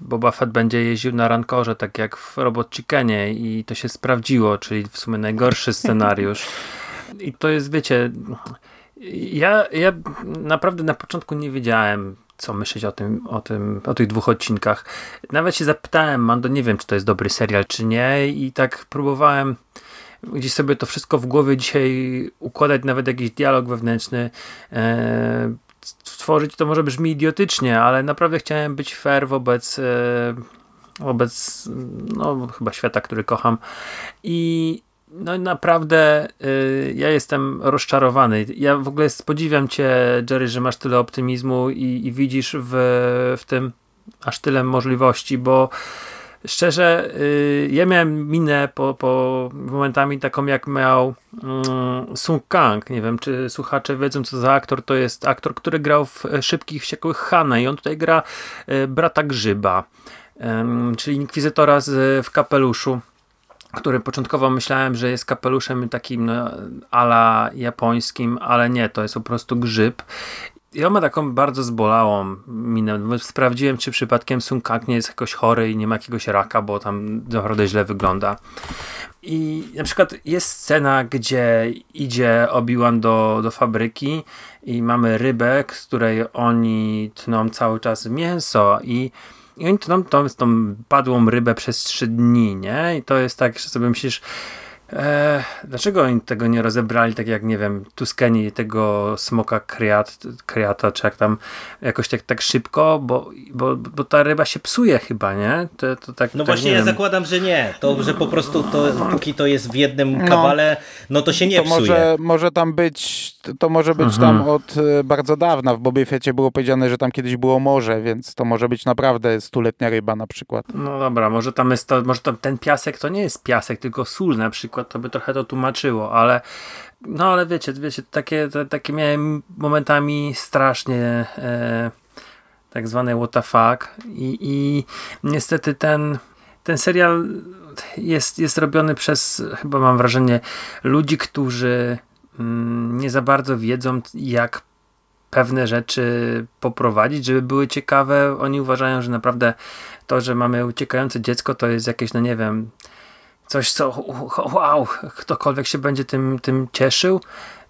Boba Fett będzie jeździł na rankorze, tak jak w Robot Chickenie i to się sprawdziło, czyli w sumie najgorszy scenariusz. I to jest, wiecie, ja, ja naprawdę na początku nie wiedziałem, co myśleć o tym, o tym, o tych dwóch odcinkach. Nawet się zapytałem, Mando, nie wiem, czy to jest dobry serial, czy nie i tak próbowałem gdzieś sobie to wszystko w głowie dzisiaj układać, nawet jakiś dialog wewnętrzny, e, stworzyć, to może brzmi idiotycznie, ale naprawdę chciałem być fair wobec e, wobec, no chyba świata, który kocham i no naprawdę y, ja jestem rozczarowany. Ja w ogóle podziwiam cię, Jerry, że masz tyle optymizmu i, i widzisz w, w tym aż tyle możliwości, bo szczerze, y, ja miałem minę po, po momentami taką, jak miał y, Sung Kang. Nie wiem, czy słuchacze wiedzą, co za aktor. To jest aktor, który grał w Szybkich Wściekłych Hanna i on tutaj gra y, brata Grzyba, czyli inkwizytora z, w kapeluszu który początkowo myślałem, że jest kapeluszem takim no, ala japońskim, ale nie, to jest po prostu grzyb. I on ma taką bardzo zbolałą minę. Sprawdziłem, czy przypadkiem Sun Kang nie jest jakoś chory i nie ma jakiegoś raka, bo tam naprawdę źle wygląda. I na przykład jest scena, gdzie idzie Obi-Wan do, do fabryki i mamy rybę, z której oni tną cały czas mięso i i oni tą, tą, tą padłą rybę przez trzy dni, nie? I to jest tak, że sobie myślisz, Eee, dlaczego oni tego nie rozebrali, tak jak, nie wiem, Tuskeni tego smoka kreat, kreata, czy jak tam jakoś tak, tak szybko, bo, bo, bo ta ryba się psuje chyba, nie? To, to tak, no tak, właśnie ja wiem. zakładam, że nie. To, że po prostu to, póki to jest w jednym kawale, no, to się nie to psuje. może, może tam być, to może być Mhm. tam od e, bardzo dawna. W Bobie Fecie było powiedziane, że tam kiedyś było morze, więc to może być naprawdę stuletnia ryba na przykład. No dobra, może tam jest to, może tam ten piasek to nie jest piasek, tylko sól na przykład, to by trochę to tłumaczyło, ale no ale wiecie, wiecie, takie, te, takie miałem momentami strasznie e, tak zwane what the fuck i, i niestety ten, ten serial jest, jest robiony przez, chyba mam wrażenie, ludzi, którzy nie za bardzo wiedzą jak pewne rzeczy poprowadzić, żeby były ciekawe. Oni uważają, że naprawdę to, że mamy uciekające dziecko, to jest jakieś, no nie wiem, coś, co wow, ktokolwiek się będzie tym, tym cieszył.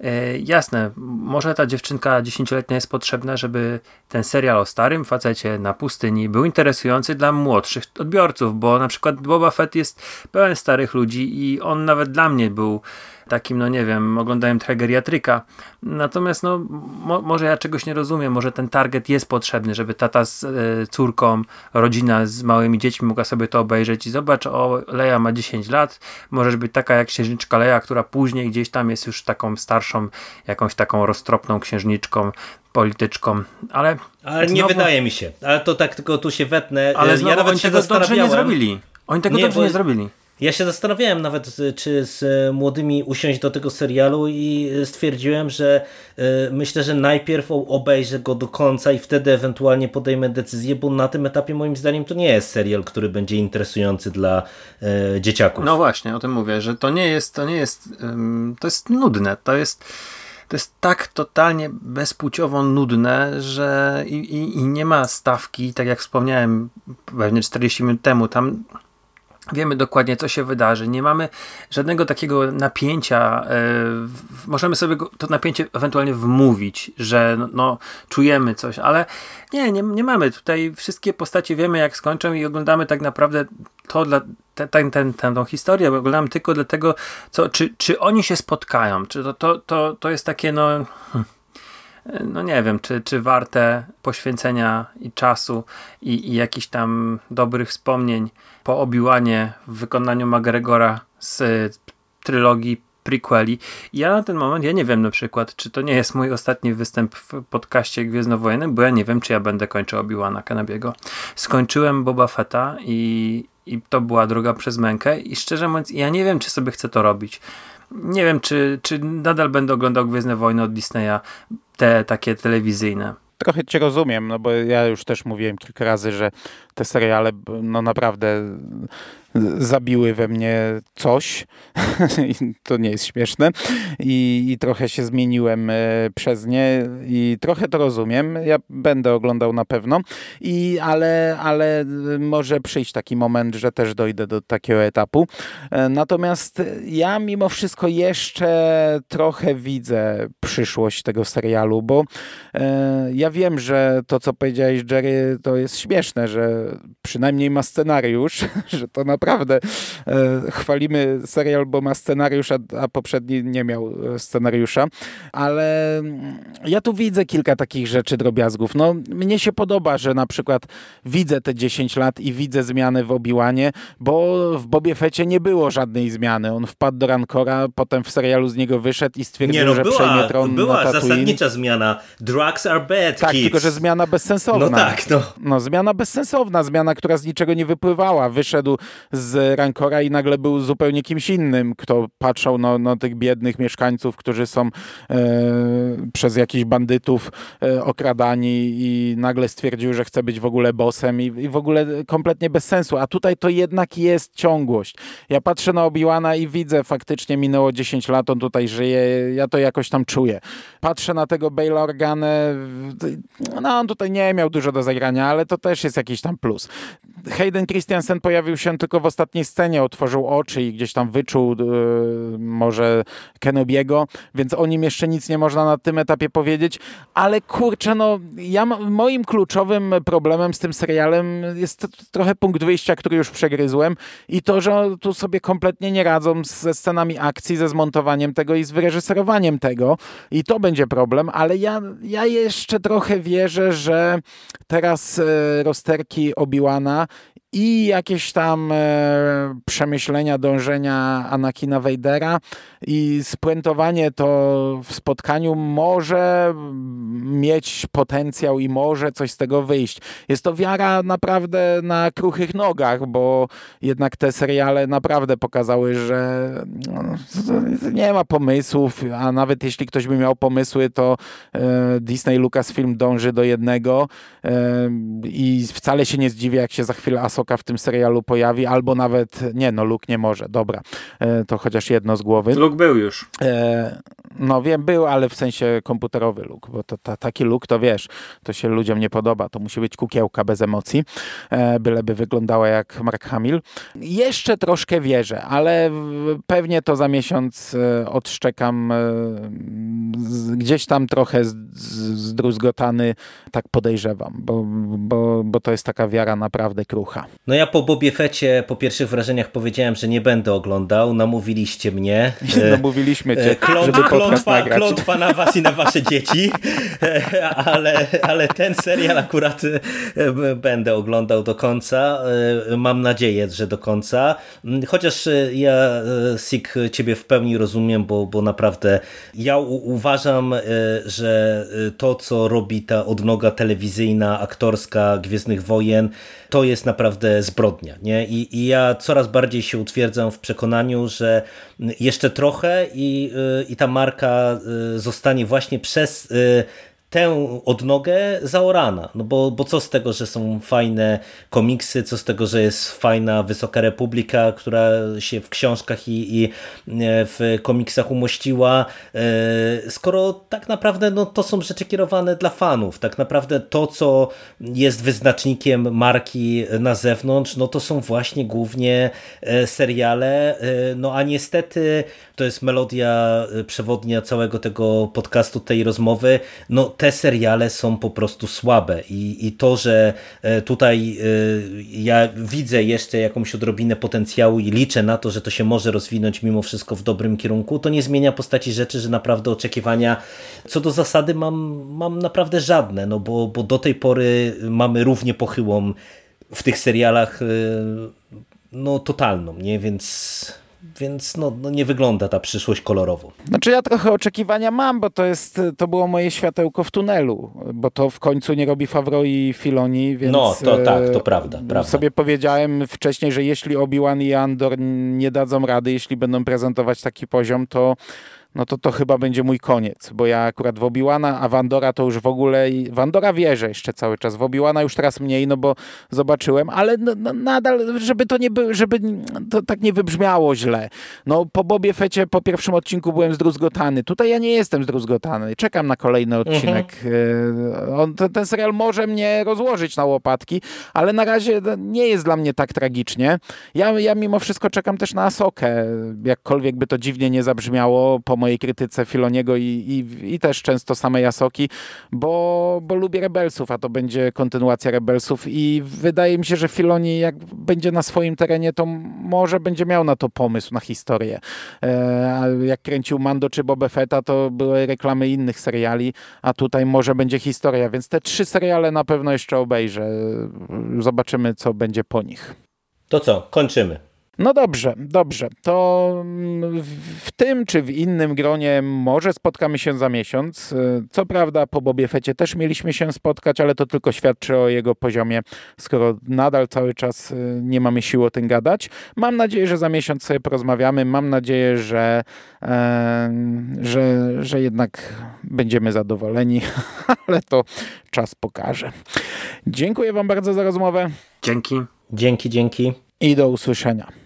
E, jasne, może ta dziewczynka dziesięcioletnia jest potrzebna, żeby ten serial o starym facecie na pustyni był interesujący dla młodszych odbiorców, bo na przykład Boba Fett jest pełen starych ludzi i on nawet dla mnie był takim, no nie wiem, oglądałem trochę geriatryka. Natomiast no, mo może ja czegoś nie rozumiem, może ten target jest potrzebny, żeby tata z e, córką, rodzina z małymi dziećmi mogła sobie to obejrzeć i zobacz, o, Leia ma 10 lat, może być taka jak księżniczka Leia, która później gdzieś tam jest już taką starszą, jakąś taką roztropną księżniczką, polityczką, ale... Ale nie znowu- wydaje mi się. Ale to tak tylko tu się wetnę. Ale ja nawet oni się tego dobrze nie zrobili. Oni tego Nie, dobrze bo- nie zrobili. Ja się zastanawiałem nawet, czy z y, młodymi usiąść do tego serialu i y, stwierdziłem, że y, myślę, że najpierw obejrzę go do końca i wtedy ewentualnie podejmę decyzję, bo na tym etapie moim zdaniem to nie jest serial, który będzie interesujący dla dzieciaków. No właśnie, o tym mówię, że to nie jest, to nie jest, to jest nudne, to jest, to jest tak totalnie bezpłciowo nudne, że i, i, i nie ma stawki, tak jak wspomniałem pewnie 40 minut temu, tam wiemy dokładnie, co się wydarzy. Nie mamy żadnego takiego napięcia. e, możemy sobie to napięcie ewentualnie wmówić, że no, no, czujemy coś, ale nie, nie, nie mamy. Tutaj wszystkie postacie wiemy, jak skończą i oglądamy tak naprawdę to dla te, ten, ten, tę tą historię, bo oglądamy tylko dlatego, co, czy, czy oni się spotkają. Czy to, to, to, to jest takie, no. hmm, no nie wiem, czy, czy warte poświęcenia i czasu i, i jakichś tam dobrych wspomnień po Obiłanie w wykonaniu McGregora z y, trylogii prequeli. Ja na ten moment, ja nie wiem na przykład, czy to nie jest mój ostatni występ w podcaście Gwiezdnowojennym, bo ja nie wiem, czy ja będę kończył Obiłana Kanabiego. Skończyłem Boba Fetta i, i to była droga przez mękę i szczerze mówiąc, ja nie wiem, czy sobie chcę to robić. Nie wiem, czy, czy nadal będę oglądał Gwiezdne Wojny od Disneya, te takie telewizyjne. Trochę cię rozumiem, no bo ja już też mówiłem kilka razy, że te seriale no naprawdę zabiły we mnie coś. To nie jest śmieszne. I, I trochę się zmieniłem e, przez nie i trochę to rozumiem. Ja będę oglądał na pewno. I, ale, ale może przyjść taki moment, że też dojdę do takiego etapu. E, Natomiast ja mimo wszystko jeszcze trochę widzę przyszłość tego serialu, bo e, ja wiem, że to, co powiedziałeś, Jerry, to jest śmieszne, że przynajmniej ma scenariusz, że to naprawdę e, chwalimy serial, bo ma scenariusz, a, a poprzedni nie miał e, scenariusza, ale mm, ja tu widzę kilka takich rzeczy, drobiazgów. No, mnie się podoba, że na przykład widzę te 10 lat i widzę zmiany w Obiłanie, bo w Bobie Fecie nie było żadnej zmiany. On wpadł do Rancora, potem w serialu z niego wyszedł i stwierdził, Nie no, że przejmie była, tron była na zasadnicza zmiana. Drugs are bad, Tak, kids. tylko że zmiana bezsensowna. No tak, no. No, zmiana bezsensowna, zmiana, która z niczego nie wypływała. Wyszedł z Rancora i nagle był zupełnie kimś innym, kto patrzał na, na tych biednych mieszkańców, którzy są e, przez jakichś bandytów e, okradani i nagle stwierdził, że chce być w ogóle bossem i, i w ogóle kompletnie bez sensu. A tutaj to jednak jest ciągłość. Ja patrzę na Obi-Wana i widzę, faktycznie minęło 10 lat, on tutaj żyje, ja to jakoś tam czuję. Patrzę na tego Baila Organę, no on tutaj nie miał dużo do zagrania, ale to też jest jakiś tam plus. Hayden Christiansen pojawił się tylko w ostatniej scenie, otworzył oczy i gdzieś tam wyczuł e, może Kenobiego, więc o nim jeszcze nic nie można na tym etapie powiedzieć, ale kurczę, no ja moim kluczowym problemem z tym serialem jest trochę punkt wyjścia, który już przegryzłem i to, że tu sobie kompletnie nie radzą ze scenami akcji, ze zmontowaniem tego i z wyreżyserowaniem tego i to będzie problem, ale ja, ja jeszcze trochę wierzę, że teraz e, rozterki Obiłana i jakieś tam e, przemyślenia, dążenia Anakina Wejdera i spuentowanie to w spotkaniu może mieć potencjał i może coś z tego wyjść. Jest to wiara naprawdę na kruchych nogach, bo jednak te seriale naprawdę pokazały, że no, nie ma pomysłów, a nawet jeśli ktoś by miał pomysły, to e, Disney Lucasfilm dąży do jednego e, i wcale się nie zdziwię, jak się za chwilę Asoka w tym serialu pojawi, albo nawet, nie no, Luke nie może, dobra, e, to chociaż jedno z głowy. Luke był już. No wiem, był, ale w sensie komputerowy Luke, bo to, to, taki Luke to wiesz, to się ludziom nie podoba, to musi być kukiełka bez emocji, byleby wyglądała jak Mark Hamill. Jeszcze troszkę wierzę, ale pewnie to za miesiąc odszczekam gdzieś tam trochę zdruzgotany, tak podejrzewam, bo, bo, bo to jest taka wiara naprawdę krucha. No ja po Bobie Fecie po pierwszych wrażeniach powiedziałem, że nie będę oglądał, namówiliście mnie. Namówiliśmy cię, Kląt, żeby klątwa, klątwa na was i na wasze dzieci, ale, ale ten serial akurat będę oglądał do końca. Mam nadzieję, że do końca. Chociaż ja, Sik, ciebie w pełni rozumiem, bo, bo naprawdę ja uważam, że to, co robi ta odnoga telewizyjna, aktorska Gwiezdnych Wojen, to jest naprawdę zbrodnia. Nie? I, I ja coraz bardziej się utwierdzam w przekonaniu, że jeszcze trochę i, i ta marka zostanie właśnie przez tę odnogę zaorana. No bo, bo co z tego, że są fajne komiksy, co z tego, że jest fajna Wysoka Republika, która się w książkach i, i e, w komiksach umościła, e, skoro tak naprawdę no, to są rzeczy kierowane dla fanów. Tak naprawdę to, co jest wyznacznikiem marki na zewnątrz, no to są właśnie głównie e, seriale, no a niestety to jest melodia przewodnia całego tego podcastu, tej rozmowy, no te seriale są po prostu słabe i, i to, że e, tutaj e, ja widzę jeszcze jakąś odrobinę potencjału i liczę na to, że to się może rozwinąć mimo wszystko w dobrym kierunku, to nie zmienia postaci rzeczy, że naprawdę oczekiwania co do zasady mam, mam naprawdę żadne, no bo, bo do tej pory mamy równie pochyłą w tych serialach e, no totalną, nie? Więc więc no, no, nie wygląda ta przyszłość kolorowo. Znaczy ja trochę oczekiwania mam, bo to jest, to było moje światełko w tunelu, bo to w końcu nie robi Favreau i Filoni, więc... No, to tak, to prawda, prawda. Sobie powiedziałem wcześniej, że jeśli Obi-Wan i Andor nie dadzą rady, jeśli będą prezentować taki poziom, to no to to chyba będzie mój koniec, bo ja akurat w Obiłana, a Wandora to już w ogóle, Wandora wierzę jeszcze cały czas, w Obiłana już teraz mniej, no bo zobaczyłem, ale no, no, nadal, żeby to nie było, żeby to tak nie wybrzmiało źle. No po Bobie Fecie po pierwszym odcinku byłem zdruzgotany, tutaj ja nie jestem zdruzgotany, czekam na kolejny odcinek. Mhm. On, ten, ten serial może mnie rozłożyć na łopatki, ale na razie nie jest dla mnie tak tragicznie. Ja, ja mimo wszystko czekam też na Asokę, jakkolwiek by to dziwnie nie zabrzmiało po mojej krytyce Filoniego i, i, i też często samej Asoki, bo, bo lubię Rebelsów, a to będzie kontynuacja Rebelsów i wydaje mi się, że Filoni jak będzie na swoim terenie, to może będzie miał na to pomysł, na historię. E, jak kręcił Mando czy Boba Fetta, to były reklamy innych seriali, a tutaj może będzie historia, więc te trzy seriale na pewno jeszcze obejrzę. Zobaczymy, co będzie po nich. To co, kończymy. No dobrze, dobrze. To mm, w tym czy w innym gronie może spotkamy się za miesiąc. Co prawda po Bobie Fecie też mieliśmy się spotkać, ale to tylko świadczy o jego poziomie, skoro nadal cały czas y, nie mamy siły o tym gadać. Mam nadzieję, że za miesiąc sobie porozmawiamy. Mam nadzieję, że, e, że, że jednak będziemy zadowoleni, ale to czas pokaże. Dziękuję Wam bardzo za rozmowę. Dzięki. Dzięki, dzięki. I do usłyszenia.